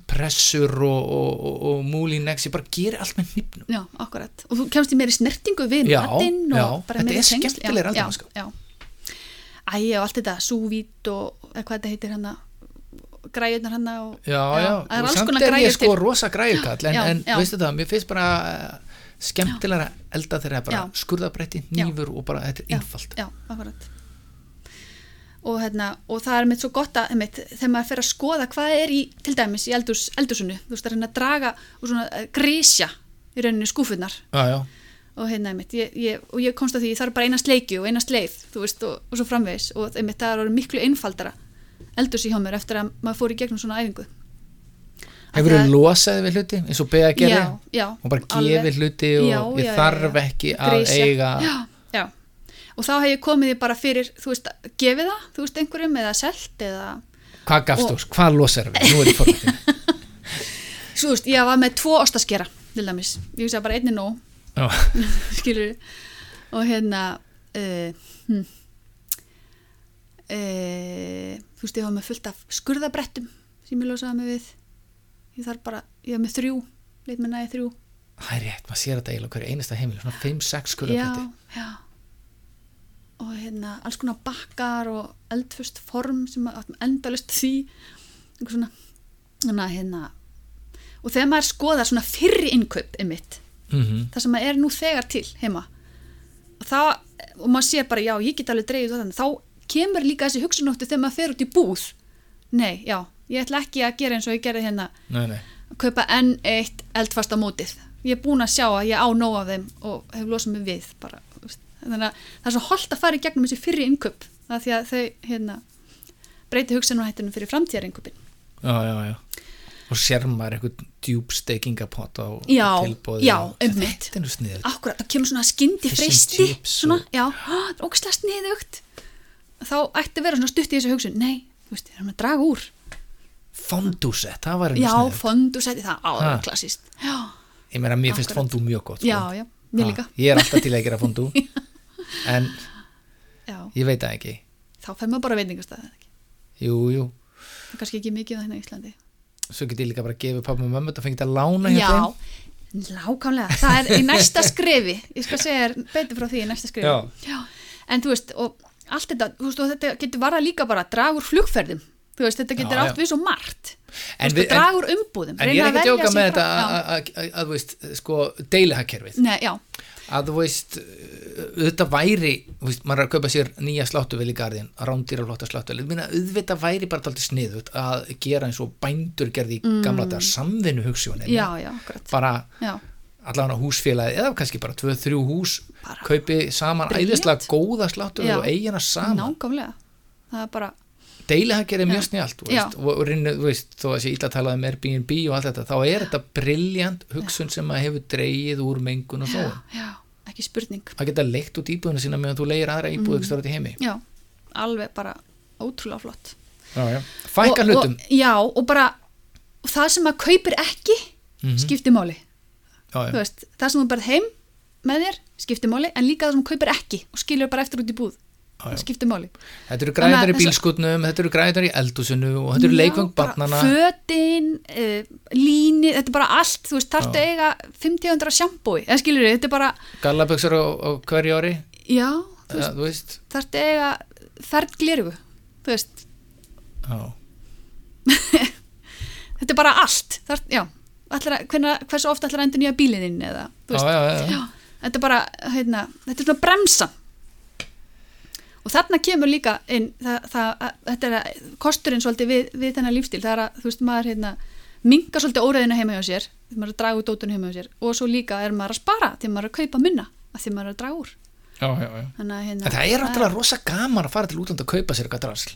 pressur og, og, og, og múlinex, ég bara geri allt með nýfnum já, akkurat og þú kemst í meiri snertingu við Já, matinn og já, bara þetta meiri er tengsl. skemmtilegri Já, eldamennska. já, já. Æ, og allt þetta, súvít og hvað þetta heitir hana græjurnar hana og já, já, það er og samt er ég sko rosa græjukall en, Já, en já. veistu það, mér finnst bara uh, skemmtilega að elda þegar það er bara Já. skurðabretti, Já. nýfur og bara þetta er Já. einfalt já, akkurat og, hérna, og það er mitt svo gott að einmitt, þegar maður fer að skoða hvað er í til dæmis í eldús, eldúsinu þú veist að reyna að draga og svona uh, grísja í rauninu skúfunnar já, já, og hérna einmitt, ég, ég, og ég komst að því það er bara eina sleikju og eina sleif þú veist, og, og svo framvegis. Og einmitt það er miklu einfaldara eldúsi hjá mér eftir að maður fór í gegnum svona æfingu. Að hefur það- þú losaði við hluti eins og beða gerði? Já, já, og bara gefið hluti og ég þarf ekki að eiga og þá hef ég komið því bara fyrir þú veist, gefið það, þú veist, einhverjum eða selt eða, Hvað gafst þú? Hvað losar við? Nú er ég forrættin. svo þú veist, ég var með tvo ostaskera, til dæmis, ég veist að bara einni nóg Já, skilur og hérna uh, hm, uh, þú veist ég var með fullt af skurðabrettum sem ég losaði mig við ég þarf bara, ég var með þrjú leit með næði þrjú það er rétt, maður sér þetta eiginlega hverju einasta heimili, svona 5-6 já, skurðabretti. já og hérna alls konar bakkar og eldfust form sem endalust því. Svona hérna, hérna og þegar maður skoðar svona fyrri innkaup einmitt Mm það sem er nú þegar til heima og, það, og maður sér bara já, ég get alveg dreigð þá kemur líka þessi hugsunóttu þegar maður fer út í búð. Nei, já, ég ætla ekki að gera eins og ég gerði hérna. Nei, nei. að kaupa enn eitt eldfasta mótið. Ég er búin að sjá að ég á nóg af þeim og hef losað mig við bara. Þannig að það er svo holdt að fara í gegnum þessi fyrri innkaup það því að þau hérna, breyti hugsunarhættunum fyrir framtíðarinnkupin Já, já, já. Og sér maður eitthvað djúbsteikingapott á Já, tilbóði. já, er sniður. akkurat, það kemur svona and freysti svona, og- já, það er ógæslega sniðugt þá ætti að vera svona stutt í þessu hugsun nei, þú veist, það er að draga úr Fondúsett, það var einu já, sniður. fondu seti það, á, er klassist já, Ég meina, mér finnst fondú mjög gott. sko. já, já, mér líka Ég er alltaf til að gera fondú. en já, ég veit það ekki. þá fer maður bara veitingastæð Jú, jú. það er kannski ekki mikið það hérna í Íslandi Svo get ég líka bara að gefa pappa og mömmu þetta fengið að lána hjá já, þeim. lákamlega það er í næsta skrefi ég skal segja þér betur frá því í næsta skrefi Já. en þú veist, og allt þetta, þú veist, og þetta getur varða líka bara að draga úr flugferðum þú veist, þetta getur Já, já. við svo margt En veist, að draga úr umbúðum En ég er ekki að djóka með þetta að, að, að, að, þú veist, sko, deilihagkerfið. Að þú veist, auðvitað væri, þú veist, maður er að kaupa sér nýja sláttuvel í garðin, rándýra flotta sláttuvel. Auðvitað væri bara alltaf sniðut að gera eins og bændur gerði í gamla dagar samvinnu hugssjónin. Mm. Bara já, allavega húsfélagi eða kannski bara tvö, þrjú hús Bara kaupi saman æðislega góða sláttuvel og eigina saman. nákvæmlega það er bara, deilihagger er mjög snjált Já. og, rinnu, þú veist, þó að sé illa að tala um Airbnb og allt þetta, þá er þetta briljant hugsun sem að hefur dreigið úr mengun og já, svo, já, ekki spurning að geta leikt út íbúðina sína meðan þú leigir aðra íbúð ekki stóra til heimi já, alveg bara ótrúlega flott já, já. fækka hlutum og, já, og bara það sem maður kaupir ekki Mhm. skiptir máli já, Þú já. veist, það sem þú berð heim með þér skiptir máli, en líka það sem kaupir ekki og skilur bara eftir út í búð Já, já. Það skiptir máli. Þetta eru græðar í bílskutnum þetta eru græðar í eldúsinu og þetta eru leikvang barnana fötin, uh, líni þetta er bara allt, þú veist, þarftu að eiga 50 sjampói, eða skilur þetta er bara gallaböksar á, á hverju ári? Já, þú ja, veist, að eiga ferð glerugu, þú veist. Já. þetta er bara allt, þarft, já. Að- hvenær, hversu ofta ætlar að endur nýja bílinn þinn eða, þú veist, já, já, þetta er bara hérna, þetta er svona bremsa og þarna kemur líka inn það, það, að, þetta er að, kosturinn svolítið við, við þennan lífstíl, það er að þú veist maður hérna, mingar svolítið óræðina heima hjá sér því maður er að draga úr dótun heima hjá sér og svo líka er maður að spara því maður er að kaupa minna að því maður er að draga úr. Já, já, já. Þannig að, hérna, En það er náttúrulega rosa gaman að fara til útlanda að kaupa sér eitthvað drasl.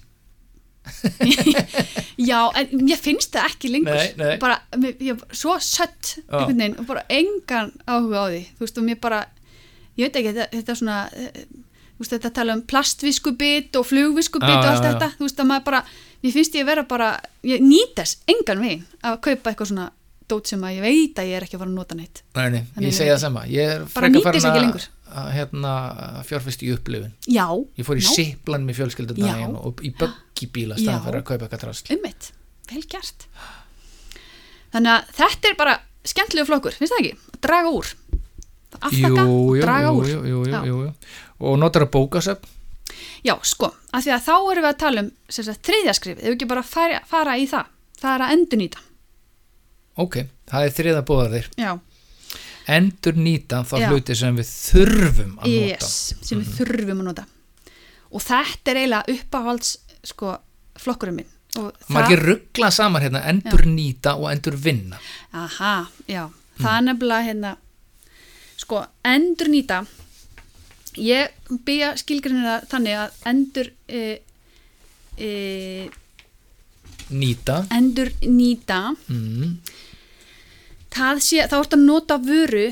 Já, en ég finnst það ekki lengur. Nei, nei. bara, mér, ég, svo sött einhvern veginn og bara engan áhuga á því. Þú veist og mér bara ég veit ekki, þetta, þetta er svona veist þetta tala um plastviskubit og flugviskubit Já, og allt já, já. þetta. Þú veist að maður bara, mér finnst ég vera bara ég nýt þess engan veginn að kaupa eitthvað svona dót sem að ég veit að ég er ekki að fara að nota neitt. Nei, nei, Þannig ég segi það sama. Ég er nýtir farin að- að hérna, fjárfest í upplifun. Já, Ég fór í já, siplan með fjölskyldudaginn Já. og í böggibíla Já. staðan fyrir að kaupa eitthvað drasl. Ummitt, vel gert. Þannig að þetta er bara skemmtilegu flokkur, finnst það ekki? að draga úr aftakka, draga jú, úr. jú, jú, jú, Já. Og notar að bókasöp Já, sko, af því að þá erum við að tala um sem sagt, þriðja skrifið, ef við ekki bara fara, fara í það, það er að endurnýta. Ok, það er þriða bóðarðir Já, Endur nýta þá Já. hluti sem við þurfum að nota. Yes, sem við þurfum að nota. Og þetta er eiginlega uppáhalds sko, flokkurinn minn. Og Margir ruggla saman hérna endur nýta og endur vinna aha, já, það er nefnilega hérna, sko, endurnýta ég byrja skilgrinina þannig að endur e, e, Nýta. endurnýta mm. það sé, þá ertu að nota vöru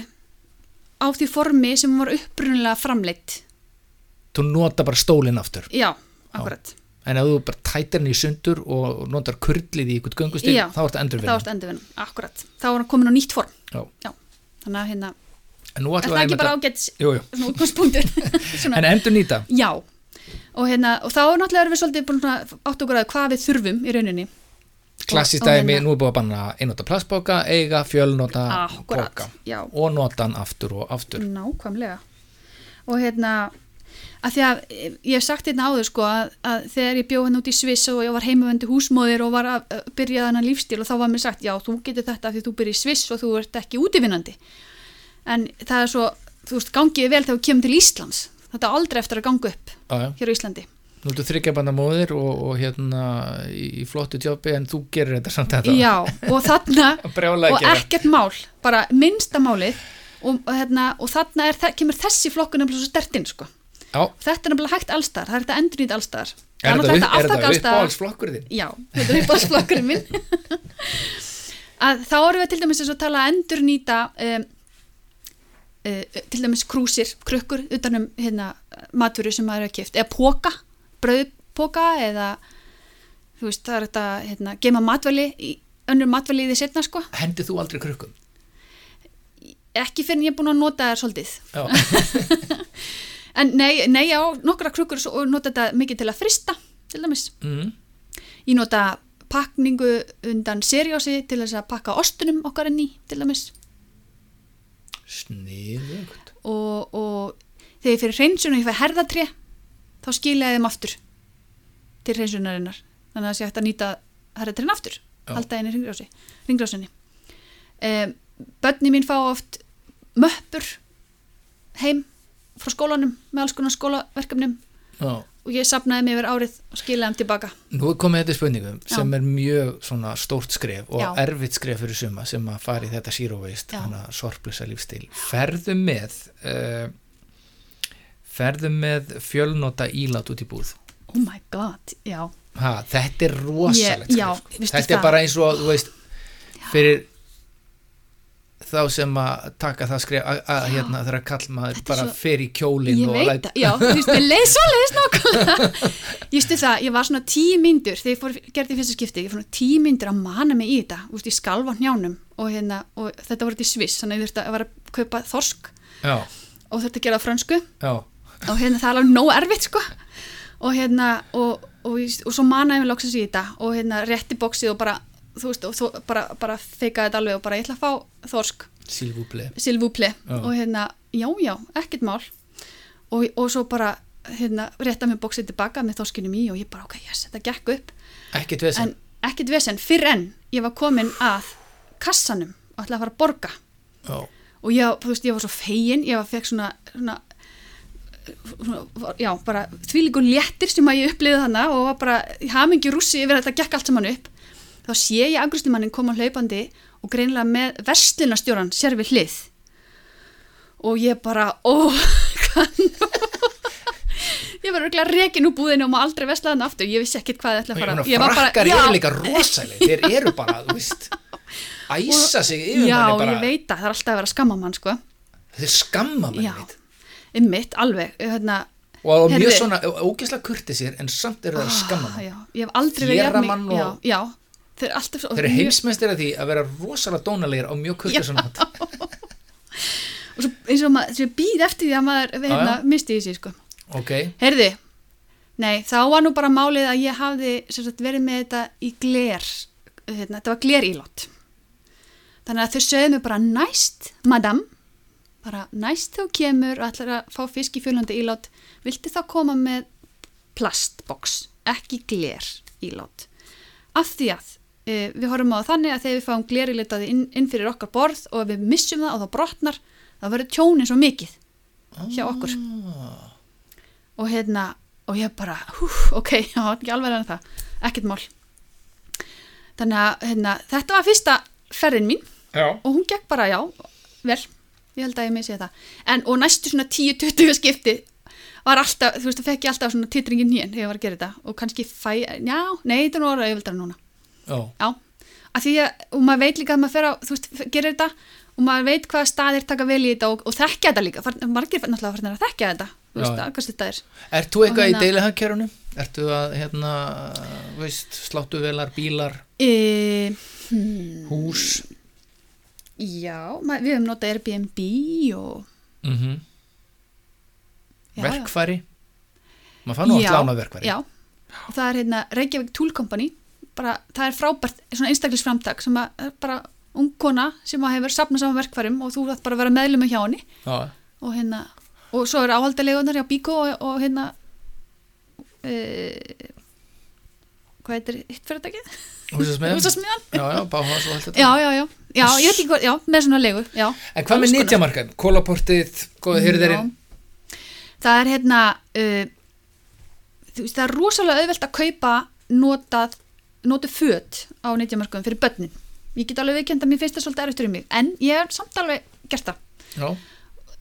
á því formi sem var upprunalega framleitt. Þú nota bara stólinn aftur? Já, akkurat. En ef þú bara tætir henni í sundur og notar kurlið í ykkur göngustil Já, þá ertu endur þá ertu endurvinna, akkurat. Þá er hann komin á nýtt form. Já. þannig að hérna, en nú ætlum við ekki einmitt bara að ágætt svona útgangspunktur? En endur nýta já. Og hérna, og þá náttúrulega erum við svolítið búin að átt okkur að hvað við þurfum í rauninni. Klassist dæmi, hérna- nú er búið að banna einnota plastbóka, eiga fjölnota bóka já, og nota hann aftur og aftur. Nákvæmlega. Og hérna að því að eh, ég hef sagt hérna áður sko að, að þegar ég bjóð hann út í Sviss og ég var heimavöndi húsmóðir og var að uh, byrja þennan lífstíl og þá var mér sagt já þú getur þetta af því þú byrja í Sviss og þú ert ekki útivinnandi en það er svo, þú veist, gangiði vel þegar þú kemur til Íslands. Þetta er aldrei eftir að ganga upp já. hér á Íslandi. Nú ertu þryggjabanna móðir og, og hérna í, í flottu tjópi en þú gerir þetta samt þetta. Já, og þarna og ekkert mál, bara minnsta málið. Og, og, hérna, og þarna er, kemur þessi flokkun nefnilega svo stertinn sko. Já, þetta er nefnilega hægt allstar, það er þetta endurnýtt allstar er þetta, upp, er þetta uppáhaldsflokkur þinn? Já, þetta er uppáhaldsflokkurinn minn. Að þá erum við til dæmis eins og tala að endurnýta um, uh, til dæmis krúsir, krukkur utanum hérna, matvöru sem maður hefur kipt eða póka, brauðpóka eða þú veist, það er þetta hérna, gema matvæli í önnur matvæli í því setna sko. Hendið þú aldrei krukkum? ekki fyrir en ég er búin að nota þær svolítið. En nei, nei já, nokkra krukkur og nota þetta mikið til að frista til dæmis. Mm. Ég nota pakningu undan seriósi til þess að pakka ostunum okkar inn í til dæmis sniðugt. Og, og þegar ég fyrir hreinsun og ég fyrir herðatré þá skilja ég þeim aftur til hreinsunarinnar. Þannig að það sé hægt að nýta herðatrén aftur halda ringrási, ringrásinni um, Bönni mín fá oft möppur heim frá skólanum með alls konar skólaverkefnum. Já og ég sapnaði mig yfir árið og skilaði þeim tilbaka Nú er komið þetta spurningum Já. sem er mjög svona stórt skref og Já. erfitt skref fyrir suma sem að fara í þetta Já. þannig að sorplösa lífstil. Ferðu með uh, ferðu með fjölnota ílát út í búð. Oh my god, já Ha, þetta er rosalegt skref. veistu Þetta er það? bara eins og, þú veist, fyrir þá sem að taka það skref að, hérna þegar kall maður Þetta er bara svo- fer í kjólinn Ég veit læt- það, já, þú veist, mér leið svo leiðis nákvæmlega. Ég stu það, ég var svona tíu myndur þegar ég fór, gerði fyrsta skipti, ég fór tíu myndur að mana mig í þetta, þú veist, ég skalva hnjánum og, hérna, og þetta voru þetta í Sviss þannig að ég þurfti að vera að kaupa þorsk Já, og þurfti að gera það á frönsku. Já, og hérna það er alveg nóg erfitt sko. Og hérna og, og, og, og svo manaði mér loksins í þetta og hérna rétti bóksið og bara þú veist, og þú, bara, bara feikaði þetta alveg og bara ég ætla að fá þorsk. Já. og hérna, já, já, ekkert mál. Og, og svo bara hérna, rétta mér bóksið tilbaka með þorskinum í og ég bara, ok, yes, þetta gekk upp. Ekkert vesen. en ekkert vesen, fyrr en ég var komin að kassanum og ætlaði að fara að borga. Já, og ég, þú veist, ég var svo fegin. Ég var fekk svona, svona, svona já, bara þvílíkur léttir sem að ég upplifði þannig og var bara, ég haf mingi rússi yfir að þetta gekk allt saman upp þá sé ég angriðslumannin koma hlaupandi og greinilega með verslunastjóran sér við hlið. Og ég bara, ó nú ég var örgulega rekin úr búðinu og má aldrei vesla þannig aftur, ég vissi ekkert hvað ég ætla að fara. Ég var bara- frakkar já. eru líka rosaleg þeir eru bara, þú veist æsa sig yfir já, manni bara. ég veit að það er alltaf að vera að skamma mann sko. þeir skamma manni já, ymmit, alveg. Hérna, og mjög svona ógeðslega kurtisir en samt eru það Ah, já, ég hef aldrei verið jafn- og- já, já, þeir eru alltaf þeir eru mjög- heimsmeistir að því að vera rosalega dónalegir á mjög hátt. Og svo, eins og maður býð eftir því að maður hérna, misti í sig sko. ok, heyrði, nei, þá var nú bara málið að ég hafði sagt, verið með þetta í gler hérna, þetta var gler ílát þannig að þau sögðu mig bara næst madam, bara næst þú kemur og ætlar að fá fisk í fjölandi ílát. Viltu þá koma með plastbox, ekki gler ílát? Af því að við horfum á það þannig að þegar við fáum glerilitaði inn, inn fyrir okkar borð og við missum það og það brotnar þá verður tjónin svo mikið hjá okkur. Og hérna og ég bara, hú, ok, já, ekki alveg en það. Ekkert mál. Þannig að hérna, þetta var fyrsta ferðin mín já, og hún gekk bara, já, vel. Ég held að ég missi þetta en, og næstu svona 10-20 skipti var alltaf, þú veist, það fekk ég alltaf svona titringin hér þegar ég var að gera þetta. Og kannski fæ, já, nei, þetta er nú orða auðvildar núna já, já, að því að, og maður veit líka að maður fer á, þú veist, gerir þetta og maður veit hvaða staðir taka vel í þetta og, og þekkja þetta líka, Far- margir náttúrulega farnir að þekkja þetta þú veist, Já. að hvað þetta er Ert þú eitthvað Og í hérna- deilihagkerunum? Ertu að, hérna, veist, sláttuvelar, bílar, e, hmm, hús? já, ma- við höfum notað Airbnb og Mm já, Verkfæri? Maður fann nú Já, að lána verkfæri. já, og það er hérna Reykjavík Tool Company bara, það er frábært, svona einstaklisframtak sem að bara ung kona sem að hefur sapnað saman verkfærum og þú þarf bara að vera meðlum hjá henni Já, og hérna og svo er áhaldalegunar hjá Bíko og, og hérna e, hvað heitir hitt fyrir þetta ekki? húsasmiðan? Já, já, báhás og allt þetta. Já, já, já, já, ég veit ekki hvað, já, með svona legu, já. En hvað með nýtjamarkað? Kólaportið, góða hyrðirinn? Það er hérna, uh, þú veist, það er rosalega auðvelt að kaupa notað, notið föt á nýttjamarkaðum fyrir börnin. Ég get alveg viðkjönda, mér finnst það svolítið erftur í mig, en ég hef samt alveg gert það. Já.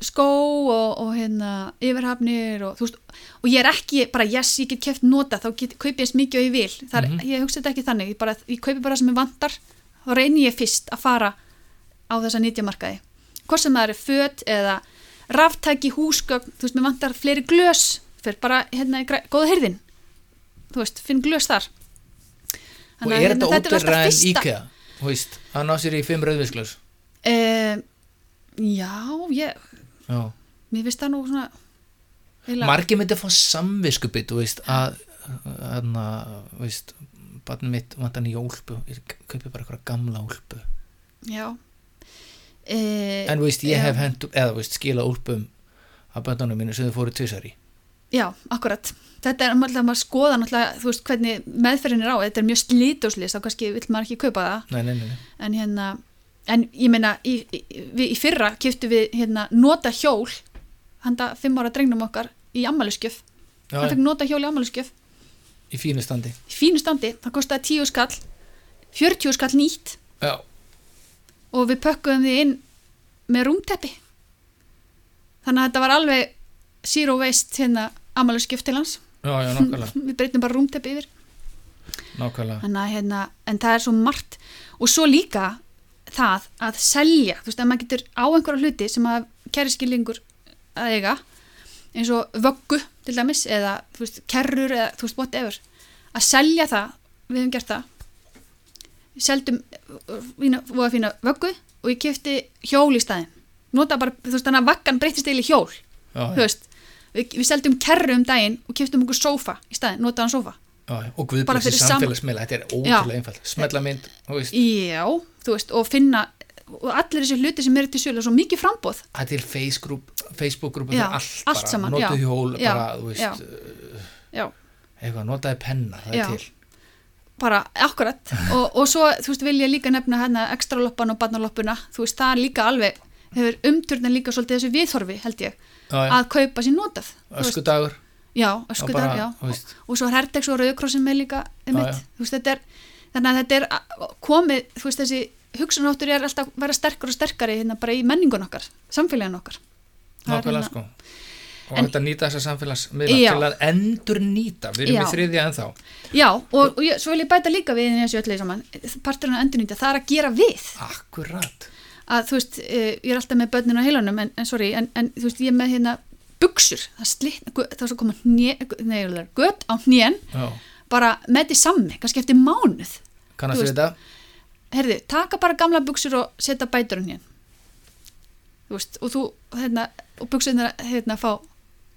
Skó og, og hérna, yfirhafnir og veist, og ég er ekki bara, yes, ég get keft notað, þá get, kaupi ég eins mikið og ég vil. Það er, Mhm. ég hugsa þetta ekki þannig, ég, bara, ég kaupi bara sem ég vantar, þá reyni ég fyrst að fara á þessa nýttjamarkaði. Hvort sem það eru föt eða ráftæki, húsgögn, þú veist, mér vantar fleiri glös, fyrir bara hérna góða hyrðin, þú veist, finn glös þar. Og Þannig að, er hérna, þetta ódurra en IKEA? Veist, að ná sér í fimm rauðvisklaus. Eh, já, ég, Já. mér finnst það nú svona, eiginlega- Margir myndi að fá samviskupið, þú veist, að, að, þú veist, barnið mitt vantar nýja úlpu, ég kaupi bara eitthvað gamla úlpu. Já e, En veist, ég já. hef hendur, eða veist, skila úlpum af böndunum mínu sem þau fóru tvisar í. Já, akkurat Þetta er náttúrulega maður skoða náttúrulega þú veist hvernig meðferðin er á þetta er mjög slítóslis þá kannski vill maður ekki kaupa það. Nei, nei, nei, en hérna en ég meina í, í, við, í fyrra kiftu við hérna nota hjól handa fimm ára drengnum okkar í ammæluskjöf Já, hann fekk nota hjól í ammæluskjöf í fínu standi. í fínu standi, það kostaði 10 skall 40 skall nýtt. Já, og við pökkuðum því inn með rúmteppi. Þannig að þetta var alveg zero waste hérna ammæluskjöf til hans já, já, við breytum bara rúmteppi yfir. Að hérna, en það er svo margt. Og svo líka það að selja, þú veist, að maður getur á einhverja hluti sem að kæri skilningur að eiga, eins og vöggu til dæmis, eða veist, kerrur eða þú veist, whatever, að selja það, við hefum gert það. Seldum fína, voða fína vöggu og ég kefti hjól í staðinn, nota bara þú veist, þannig að vaggan breytist eða í hjól Já, þú veist, við, við seldum kerru um daginn og keftum okkur sófa í staðinn, notaðan sófa. Já, og sam- samfélagsmiðla, þetta er ótrúlega einfalt. Smetla mynd, þú veist, Já, þú veist, og finna og allir þessi hluti sem eru til sölu svo mikið frambóð það er Facebook-grúpa allt, allt bara, saman, notuð já. hjól, Já, bara, þú veist, já. uh, já, eitthvað, notaði penna, það er til. bara akkurat. Og, og svo, þú veist, vil ég líka nefna hérna ekstra loppan og barnaloppuna. Þú veist, það er líka alveg, hefur umturnin líka svolítið þessu viðhorfi, held ég Já, að kaupa sér notað öskudagur, já, öskudagur, já, veist, og svo hertex og rauðkrossin með líka veist, þetta er þannig að þetta er komið, þú veist, þessi hugsunáttur er alltaf að vera sterkur og sterkari hérna bara í menningun okkar, samfélagin okkar. Nákvæmlega hérna- sko. Og En- þetta nýta þessa samfélagsmiðla til að endur nýta, við erum Já. í þriðja ennþá. Já, og, og ég, svo vil ég bæta líka við í þessu öllu saman, parturinn að endurnýta, það er að gera við. Akkurat. Að þú veist, eh, ég er alltaf með börnin á heilanum en, en sorry, en, en þú veist, ég er með hérna buksur, það slitna, það er svo koma hné, nei, gött á Já, bara með því sammi, kannski eftir mánuð kannast við þetta? herði, taka bara gamla buksur og setja bætur á hnén þú veist, og þú, hérna og buksurnar, hérna, fá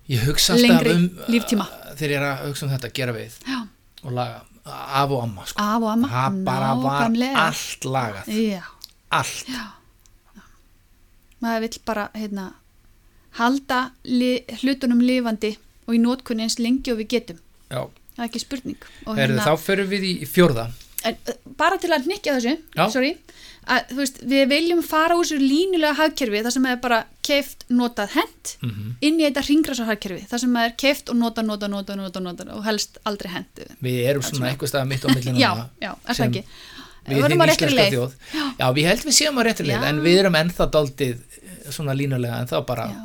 Ég hugsa alltaf Lengri um, líftíma. uh, þegar ég er að hugsa um þetta, gera við já, og laga, af og amma, sko. af og amma nákvæmlega. allt lagað, já, allt. já maður vill bara, hérna halda li, hlutunum lifandi og í nótkunni eins lengi og við getum. Já, það er ekki spurning. Og Heyrðu, þá förum við í fjórða. en, bara til að hnykkja þessu Já. sorry, að veist, við viljum fara úr þessu línulega hagkerfi þar sem er bara keift, notað, hent Mm inn í þetta ringrasa hagkerfi þar sem er keift og nota, nota, nota, nota, nota og helst aldrei hent. Við erum svona eitthvað stað mitt á millinu já, já, það sem Við hinn á réttri leið. þjóð. Já, við heldum við séum á réttri leið, en við erum ennþá daldið eh, svona línulega, en þá bara já,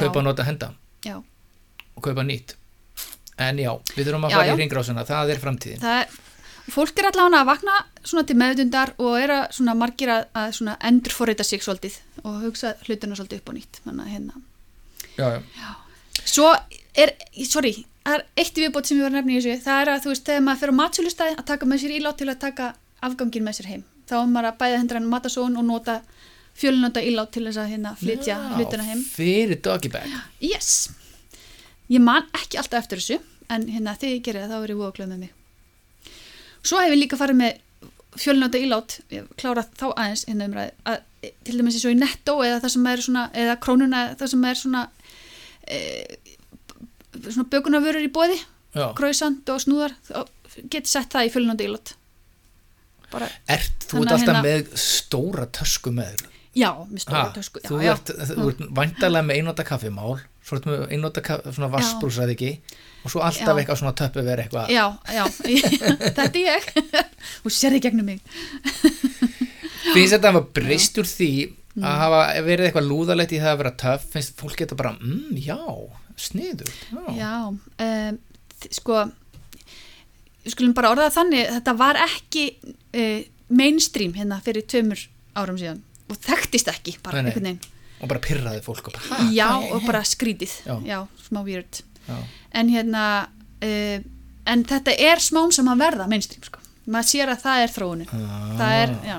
kaupa, nota, henda. Já, og kaupa nýtt. En já, við þurfum að fara í ringrásuna, það er framtíðin. það er fólk er allavega að vakna svona til meðutundar og er að svona margir að, að svona endurforrita sig svolítið og hugsa hlutuna svolítið upp á nýtt. Þannig að hérna, já, já, Svo er, sorry, það er eitt viðbót sem ég var að nefna í þessu, það er að þú veist, þegar maður fer á matsölustæði að taka með sér ílát til að taka afgangin með sér heim. Þá er maður að bæða hendra hann matasón og nota fjölunanda ílát til þess að hérna flytja hlutina heim. fyrir doggy bag Yes. Ég man ekki alltaf eftir þessu, en hérna þegar ég gerði það þá er ég voða glöð með mig. Svo hef ég líka farið með fjölunanda ílát, klárað þá aðeins hérna umræði, að til dæmis eins og í netto eða það sem er svona, eða krónuna, það sem er svona, e, svona bökunarvörur í bóði, já. króisand og snúðar, geti sett það í fjölunanda ílát. Bara, ert þú ert alltaf hérna- með stóra tösku með þér já, með stóra Ha, tösku, já, þú já. ert, ert væntalega með einnóta kaffimál svo ertu með einnóta svona vassbrúsað ekki og svo alltaf Já. eitthvað svona töppi verið eitthvað Já, já, þetta er ég Þú sérði gegnum mig finnst þetta að hafa breyst úr því Mm. að hafa verið eitthvað lúðalegt í það að vera töff finnst fólk geta bara, mm, já, sniður? Já, Já, um, sko við skulum bara orða þannig þetta var ekki uh, mainstream hérna fyrir tveimur árum síðan og þekktist ekki bara Nei, nei. og bara pyrraði fólk og bara, "Ha, Já, er- og bara skrítið. Já. Já, smá weird. Já, En hérna uh, en þetta er smám sem að verða mainstream sko. maður sér að það er þróunin. Það er, já.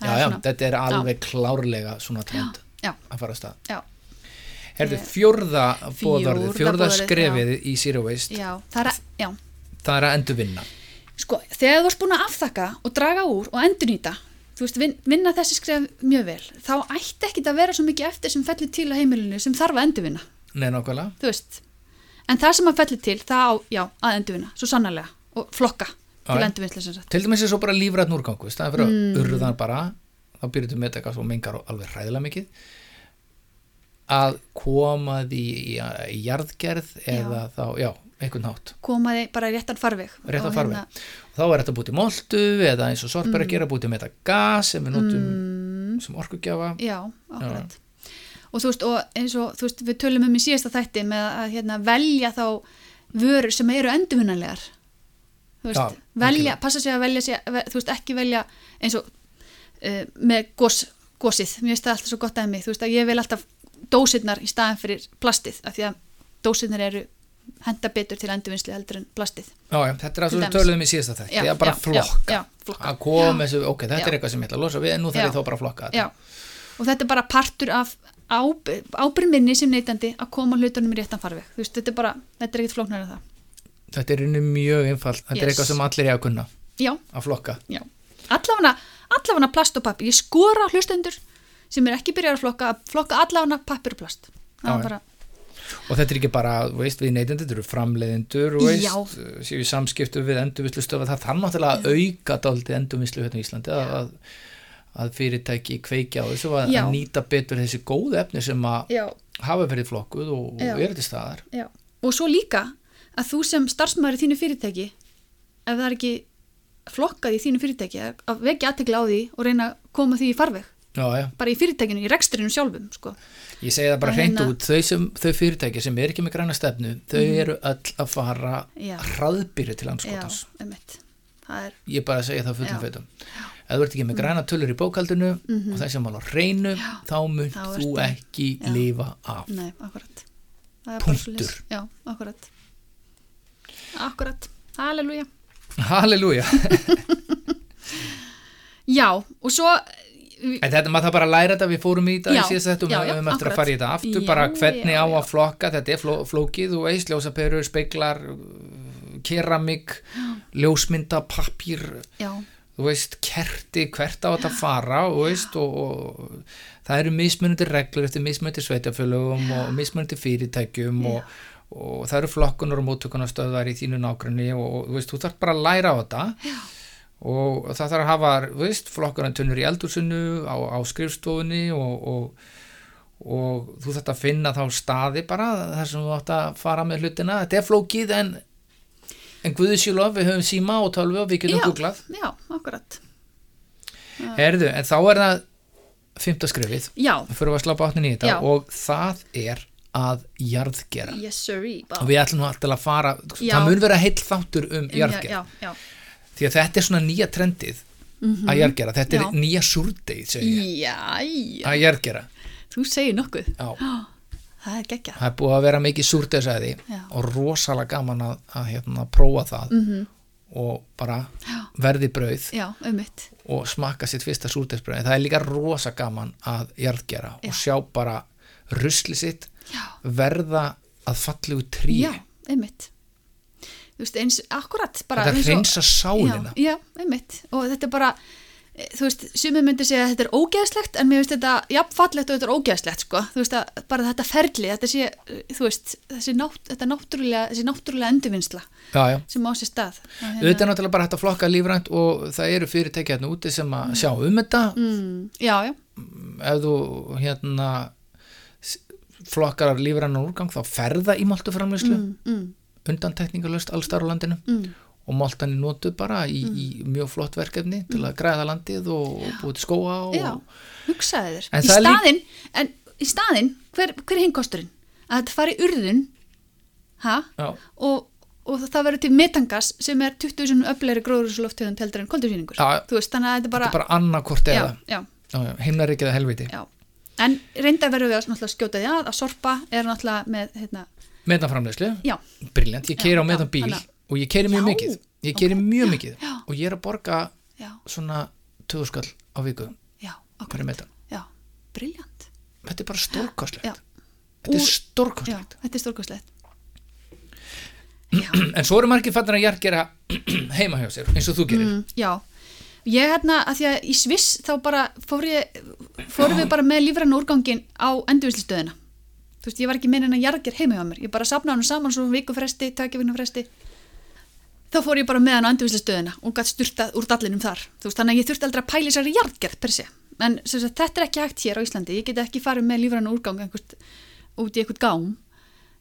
Það Ah. já, er já, þetta er alveg klárlega svona trend já, að fara að stað. Já, Herðu, Fjórða fjórða boðorðið, skrefið í Zero Waste, já, það er að, já. Það er að endur vinna Sko, þegar þú ert búin að afþakka og draga úr og endurnýta, þú veist, vin, vinna þessi skref mjög vel, þá ætti ekki að vera svo mikið eftir sem fellir til á heimilinu sem þarf að endurvinna, Nei, nákvæmlega. Þú veist. En það sem að fellir til, það á, já, að endurvinna, svo sannarlega, og flokka Já, til sagt. Til dæmis er svo bara lífræðn í staðan fyrir Mm. að urðan bara þá byrjuðu með þetta svo mengar og alveg hræðilega mikið að koma því í, í jarðgerð eða þá, já, einhvern hátt Komaði bara í réttan farveg. rétt Og að farfi og þá er þetta búið til moltu eða eins og sorp er að gera búið til með þetta gas sem við notum Mm, sem orkugjafa já, akkurat. Og þú veist, og eins og, þú veist, við tölum um í síðasta þætti með að hérna, velja þá vörur sem eru endurvinnanlegar. Þú veist, Já, velja, algjörlega. passa sig að velja, sig, þú veist, ekki velja eins og uh, með gósið, mér finnst það alltaf svo gott að mig, þú veist, að ég vil alltaf dósirnar í staðan fyrir plastið, af því að dósirnar eru henda betur til endurvinnslu heldur en plastið. já, já, þetta er að dæmis. töluðum í síðasta þætti það er bara flokka flokka. þessu, ok, þetta er eitthvað sem ég ætla að losa við en nú þarf ég þá bara að flokka þetta Já, og þetta er bara partur af ábyrð minni sem neytandi að koma hlutunum í réttan farveg. Þú veist, þetta er bara, þetta er ekkert flóknar en það. þetta er inni mjög einfalt, þetta er Yes. eitthvað sem allir er að kunna Já, að flokka allafana plast og pappir. Ég skora á hlustendur sem er ekki byrjar að flokka, að flokka allafana pappir og plast. Það Já, er já. bara, og þetta er ekki bara, veist, við neytendur þetta eru framleiðendur, veist, Já. séu í samskiptu við endurvislu stöfa, það þarf náttúrulega að auka dálítið endurvislu hérna í Íslandi að, að, að fyrirtæki kveikja á þessu að, Já. að nýta betur þessi góðu efni sem að já, hafa verið flokkuð og, Já. og eru til staðar já. Og svo líka að þú sem starfsmæður í þínu fyrirtæki, ef það er ekki flokkað í þínu fyrirtæki, að- vekja aðtekla á því og reyna að koma því í farveg. Já, já, Bara í fyrirtækinu, í rekstrinu sjálfum, sko. ég segi það bara hreint út þau, sem, þau fyrirtæki sem er ekki með græna stefnu þau eru öll að fara. Já. hraðbyrju til Já, anskotans er, ég bara segi það fullum Já. feitum ef þú ert ekki með græna tölur í bókaldinu og þessi mál á hreinu þá mun þú ekki Já. lifa af nei, akkurat. Punktur. Já, akkurat. Akkurat. Halleluja. halleluja Já, og svo, En þetta maður það bara læra þetta, við fórum í þetta Já, í síðast þetta og við höfum eftir að fara í þetta aftur, Já, bara hvernig já, á að flokka, þetta er fló, flókið, þú veist, ljósaperur, speiklar, keramik, ljósmynda, pappír, já, þú veist, kerti, hvert á þetta fara, þú veist, og, og það eru mismunandi reglur eftir mismunandi sveitafölugum og mismunandi fyrirtækjum og, og það eru flokkunar og móttökunarstöðvar í þínu nágrunni og, og þú veist, þú þarf bara að læra á þetta. Já og það þarf að hafa, veist, flokkarantunnur í eldursunnu, á, á skrifstofunni og, og, og þú þarf að finna þá staði bara þar sem þú átt að fara með hlutina þetta er flókið en en Guðisjólof, við höfum síma og tölvu og við getum googlað, já, akkurat. herðu, en þá er það fymta skrifið, fyrir að slá bátnin í þetta Já. og það er að jarðgera yes sirree. og við ætlum nú alltaf að fara Já. það mun vera heill þáttur um jarðgera Já, já, því að þetta er svona nýja trendið að jarðgera, þetta Já. er nýja súrdeið, segi ég já. Já, já. að jarðgera Þú segir nokkuð. Já. það er geggjað það er búið að vera mikið súrdesæði Já. og rosalega gaman að, að hérna, prófa það mm og bara verði brauð já, ummitt og smakka sitt fyrsta súrdesbrauð það er líka rosa gaman að jarðgera Já. og sjá bara rusli sitt verða að fallegu trí já, ummitt þú veist, eins, akkurat bara þetta hreinsa sálina já, já, einmitt. Og þetta er bara eh, þú veist, sumið myndi segja að þetta er ógeðslegt en mér finnst þetta jafnfallegt og þetta er ógeðslegt sko, þú veist að bara þetta ferli þetta sé, eh, þú veist, þessi nátt, þetta náttúrulega, þessi náttúrulega endurvinnsla já, já. sem á sér stað. Hérna- auðvitað er náttúrulega bara hægt að flokka lífrænt og það eru fyrirtæki hérna úti sem að sjá um þetta. Mm, já, já, ef þú hérna flokkar lífrænan úrgang þá ferða í maltuframleyslu mm, mm, undantekningalöst allstar á landinu mm, og maltan er notuð bara í, í mjög flott verkefni til að græða landið og, og búið til skóa og, já hugsaði þér, í líka- staðinn en í staðinn, hver, hver er hinkosturinn að þetta fari urðun ha, já, og, og það verður til metangas sem er 20 sinum öflegri gróðursloftegund heldur en koldurfíningur Já. þú veist, þannig að þetta er bara, þetta er bara annarkort já, eða. Já, já, já, heimnar ekki eða helviti já. En reynda verður við að skjóta því að að sorpa er náttúrulega með hérna, metanframleyslu, já, briljant, ég keiri á já, metan bíl þannig og ég keiri mjög mikið. Ég keiri mjög mikið. og ég er að borga já, svona töðuskall á viku hverju metan, briljant þetta er bara stórkostlegt. Þetta er stórkostlegt. Þetta er stórkostlegt. En svo eru margir fattar að jargera heima hjá sér, eins og þú gerir. Mm, já. Ég hérna, að því að í Sviss þá bara fór ég, fórum við bara með lífrann úrgangin á endurvislistöðina þú veist, ég var ekki með hennar jargir heima hjá mér. Ég bara sapnaði hann saman svo viku fresti, takja vikna fresti þá fór ég bara með hann á endurvislistöðina og gætt styrtað úr dallinum þar. Veist, þannig að ég þurfti aldrei að pæla þessari jargerð per se. En sagt, þetta er ekki hægt hér á Íslandi. Ég get ekki farið með lífrann úrgang einhvert, út í einhvert gám.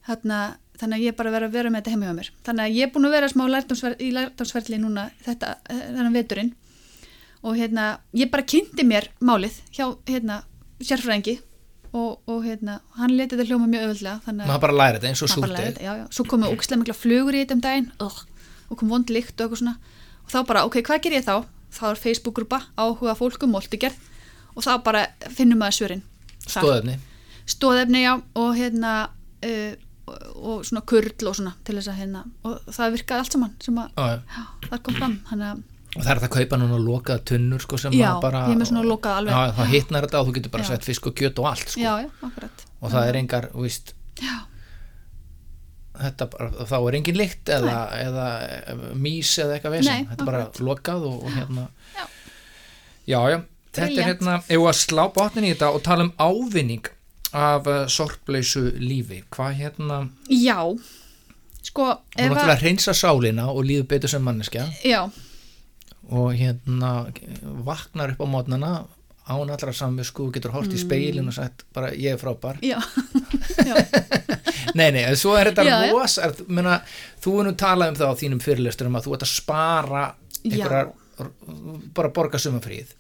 Þarna, þannig að ég bara verið að vera með þetta heima hjá mér. Þannig að ég er búin að vera smá í lærdómsferli núna þetta, eh, þennan veturinn. Og hérna, ég bara kynnti mér málið hjá hérna, sérfræðingi og, og hérna, hann leti þetta hljóma mjög öðvöldlega þannig að maður bara læra þetta eins og læri já. svo komu ógislega mikla flugur í þetta um daginn ugh, og kom vond líkt og eitthvað svona og þá bara, ok, hvað ger ég þá? þá er Facebook-grúpa áhuga fólkum moltugerð og þá bara finnum maður svörin Þar. stóðefni stóðefni, já, og hérna uh, og, svona kurl og svona til þess að hérna, og það virkaði allt saman sem að, já. já, það kom fram þannig að, og það er það að kaupa núna lokaða tunnur sko, sem Já, bara ég er með svona lokað alveg. já, það hittnar þetta og þú getur bara sett fisk og kjöt og allt sko. já, og það er engar, já, þetta bara, þá er engin lykt eða, eða mís eða eitthvað vesen. Nei, þetta er bara lokað og, og hérna Já. já, þetta er Brilliant. hérna ef að slá botnin í þetta og tala um ávinning af uh, sorpleysu lífi. Hvað hérna, já. Sko, þú náttúrulega að hreinsa sálina og líður betur sem manneskja. Já, og hérna vaknar upp á mótnana án allra samvisku og getur hort í speilin og sagt bara ég er frábær. Já, já. Nei, nei, en svo er þetta Já, ros er, menna, þú er nú talað um það á þínum fyrirlesturum að þú ert að spara einhverjar, bara borga sumafríð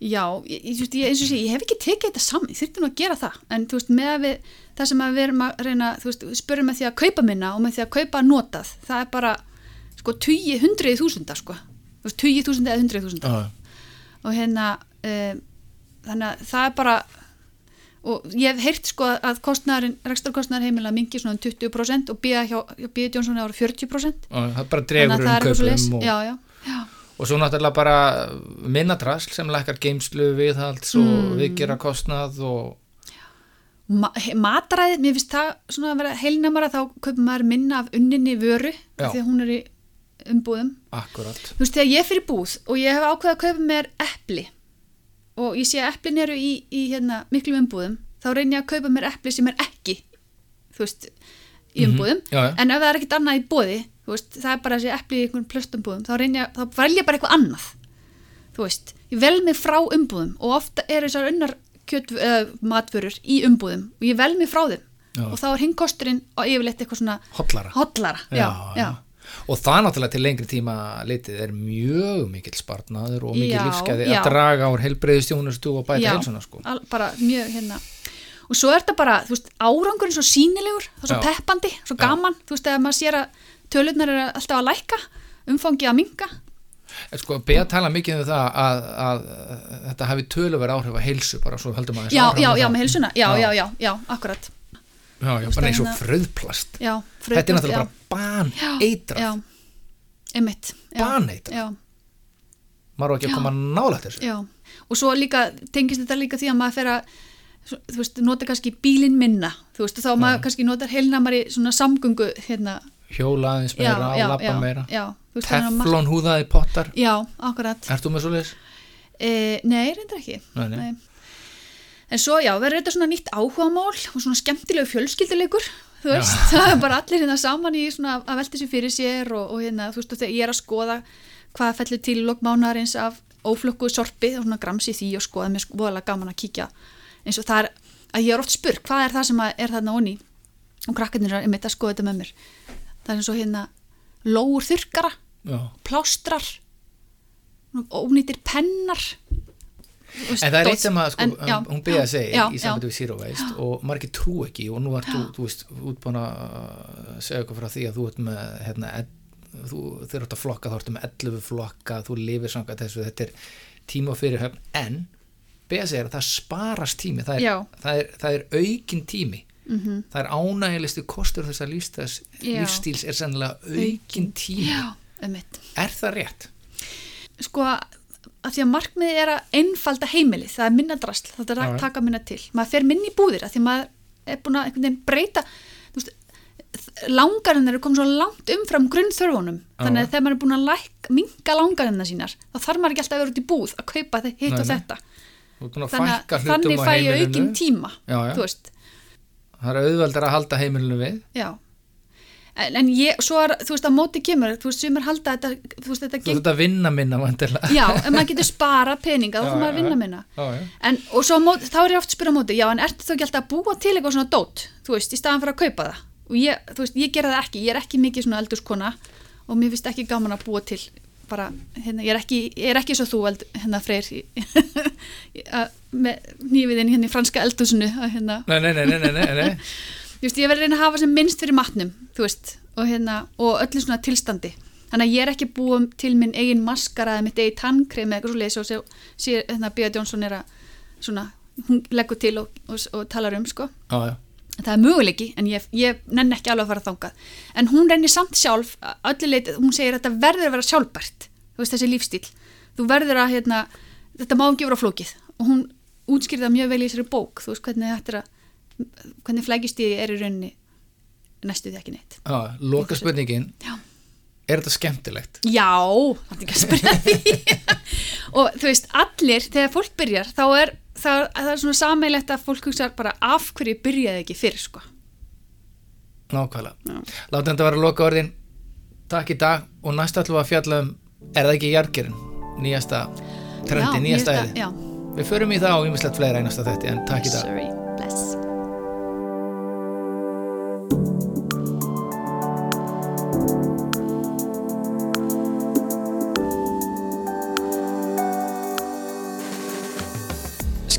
Já, ég, ég, ég, eins og sé, ég hef ekki tekið þetta saman, ég þurfti nú að gera það. En þú veist, með við, það sem við erum að reyna, þú veist, spörum með því að kaupa minna og með því að kaupa notað, það er bara sko, tugi, hundrið þúsunda sko, þú veist, tugi þúsunda eða hundrið þúsunda. Og hérna um, þannig að það er bara og ég hef heyrt sko að kostnæðurinn, rekstarkostnæður heimilega mingi svona um 20% og býða hjá, býða Jónsson ára 40% og það bara að um kaupum og, já, já, já, og svo náttúrulega bara minnadrasl sem lækkar geimslu viðhalds og Mm. viðgera kostnað og Ma mataræðið, mér finnst það svona að vera heilnæmara þá kaupir maður minna af unninni vöru Já. því að hún er í umbúðum. Akkurat. Þú veist þegar ég fyrir búð og ég hef ákveðið að kaupa mér epli og ég sé að eplin eru í, í hérna, miklum umbúðum þá reynir ég að kaupa mér epli sem er ekki þú veist, í Mhm, umbúðum. Já, já. en ef það er ekkit annað í bóði veist, það er bara þessi epli í einhvern plöstumbúðum þá, reyni ég, þá vel ég bara eitthvað annað þú veist, ég vel mig frá umbúðum og ofta eru þessar unnar uh, matvörur í umbúðum og ég vel mig frá þeim. Já. og þá er hinn kosturinn og yfirleitt eitthvað svona hotlara hotlara, já, já, og það náttúrulega til lengri tíma litið er mjög mikill spartnaður og mikill Já, lífskeiði já. að draga úr heilbreyðistjónustu og bæta Já, heilsuna sko al, bara mjög hérna og svo er þetta bara, þú veist, árangurinn svo sínilegur það er svo Já. peppandi, svo Já. gaman þú veist, ef maður sér að tölurnar eru alltaf að lækka umfangið að minga sko, beða tala mikið um það að, að, að þetta hafi töluverð áhrif að heilsu bara svo heldur maður já, já, já, með heilsuna, já, Já. já, já, já, akkurat já, já, bara eins og fröðplast já, þetta er náttúrulega bara ban já, eitrað, já, einmitt já, baneitrað. Maður á ekki að koma nálægt þessu. Já, og svo líka tengist þetta líka því að maður fer að þú veist, nota kannski bílinn minna. Þú veist, þá maður kannski notar heilnamari svona samgöngu hérna. Hjóla aðeins já, meira, já, meira veist, teflon húðaði pottar. Já, akkurat. Ert þú með svo leis? e, nei, reyndar ekki. Nei, nei. Nei. En svo já, verður þetta svona nýtt áhugamál og svona skemmtilegu fjölskylduleikur þú veist, það er bara allir hérna saman í svona að velta sér fyrir sér og, og hérna, þú veist, og þegar ég er að skoða hvað fellur til lokmánarins af óflökkuðu sorpi og svona gramsi því og skoða mér voðalega gaman að kíkja. Eins og það er, að ég er oft spurg hvað er það sem er þarna onni og krakkarnir er einmitt að skoða þetta með mér. Það er eins og hérna lóur þurkara, Já. plástrar ónýtir pennar En það er eitt sem að sko, en- já, hún byrja að segja já, í sambandi við Zero Waste og margir trú ekki og nú ert þú, þú veist, útbúin að segja eitthvað frá því að þú ert með hérna, þú, þú ert að flokka, þá ertu með 11 flokka, þú lifir samkvæmt þessu, þetta er tíma og fyrirhöfn, en byrja að segja að það sparast tími, það er, það er, það er aukin tími. Mhm. það er ánægilegstu kostur þess að lífstíls er sennilega aukin tími, Já, einmitt. er það rétt? Sko, að því að markmiði er að einfalda heimilið, það er minna drasl, það er að taka minna til. Maður fer minni í búðir að því að maður er búin að einhvern veginn breyta, veist, langarinn eru komið svo langt umfram grunnþörfunum, Já, þannig að þegar maður er búin að læk, minga langarinnar sínar, þá þarf maður ekki alltaf að vera út í búð að kaupa þe- hitt og þetta. Að Þannig að þannig fæ ég heimilinu aukin tíma, Já, já. það er auðveldar að halda heimilinu við já. En, en ég, svo er, þú veist, að móti kemur, þú veist, sumir halda þetta, þú veist, þetta Þú ert að vinna minna vantilega. Já, ef maður getur spara peninga þá þarf maður að vinna minna. Já, já. en, og svo á móti, þá er ég oft að spyrja á móti já, en ertu þá ekki alltaf að búa til eitthvað svona dót þú veist, í staðan fyrir að kaupa það? Og ég, þú veist, ég gera það ekki, ég er ekki mikið svona eldurskona og mér finnst ekki gaman að búa til bara, hérna, ég er ekki ég er ekki svo þú, eld, hérna, freyr með nýviðin hérna í franska eldusinu hérna, Nei, nei, nei, nei, nei, nei, þú veist, ég verði að reyna að hafa sem minnst fyrir matnum, veist, og hérna og öllu svona tilstandi. Þannig að ég er ekki búið til minn eigin maskara eða mitt eigin tannkrem eða eitthvað svo leiðis og sé, sé hérna Bíða Jónsson er að svona, hún leggur til og, og, og talar um, sko. Já, já. það er möguleiki, en ég, ég nenn ekki alveg að fara þangað, en hún reynir samt sjálf að leiti, hún segir að þetta verður að vera sjálfbært, veist, þessi lífstíl. Þú verður að, hérna, þetta má ekki vera flókið, og hún útskýrði það mjög vel í þessari bók, þú veist, hvernig þetta er að hvernig flækistíði er í rauninni næstu því ekki neitt já. Loka spurningin, Já, er þetta skemmtilegt? Já það er ekki að spyrja því og þú veist, allir, þegar fólk byrjar þá er það, það er svona sameilegt að fólk hugsa bara af hverju byrjaði ekki fyrr, sko Nákvæmlega. Látum þetta vera loka orðin. Takk í dag og næst ætlum við að fjalla um, er það ekki jargerinn? Nýjasta trendi, Já, nýjasta Já, Við förum í það og ýmislegt fleira einasta þetta, en takk í dag.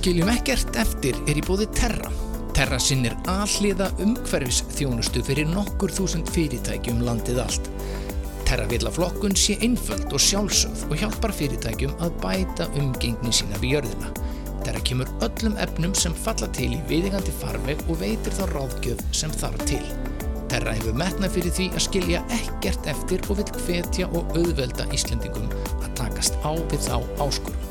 Skiljum ekkert eftir er í bóði Terra. Terra sinnir alliða umhverfis þjónustu fyrir nokkur þúsund fyrirtækjum landið allt. Terra vil að flokkun sé einföld og sjálfsögð og hjálpar fyrirtækjum að bæta umgengni sína við jörðina. Terra kemur öllum efnum sem falla til í viðingandi farveg og veitir þá ráðgjöf sem þarf til. Terra hefur metnað fyrir því að skilja ekkert eftir og vil hvetja og auðvelda Íslendingum að takast á við þá áskurum.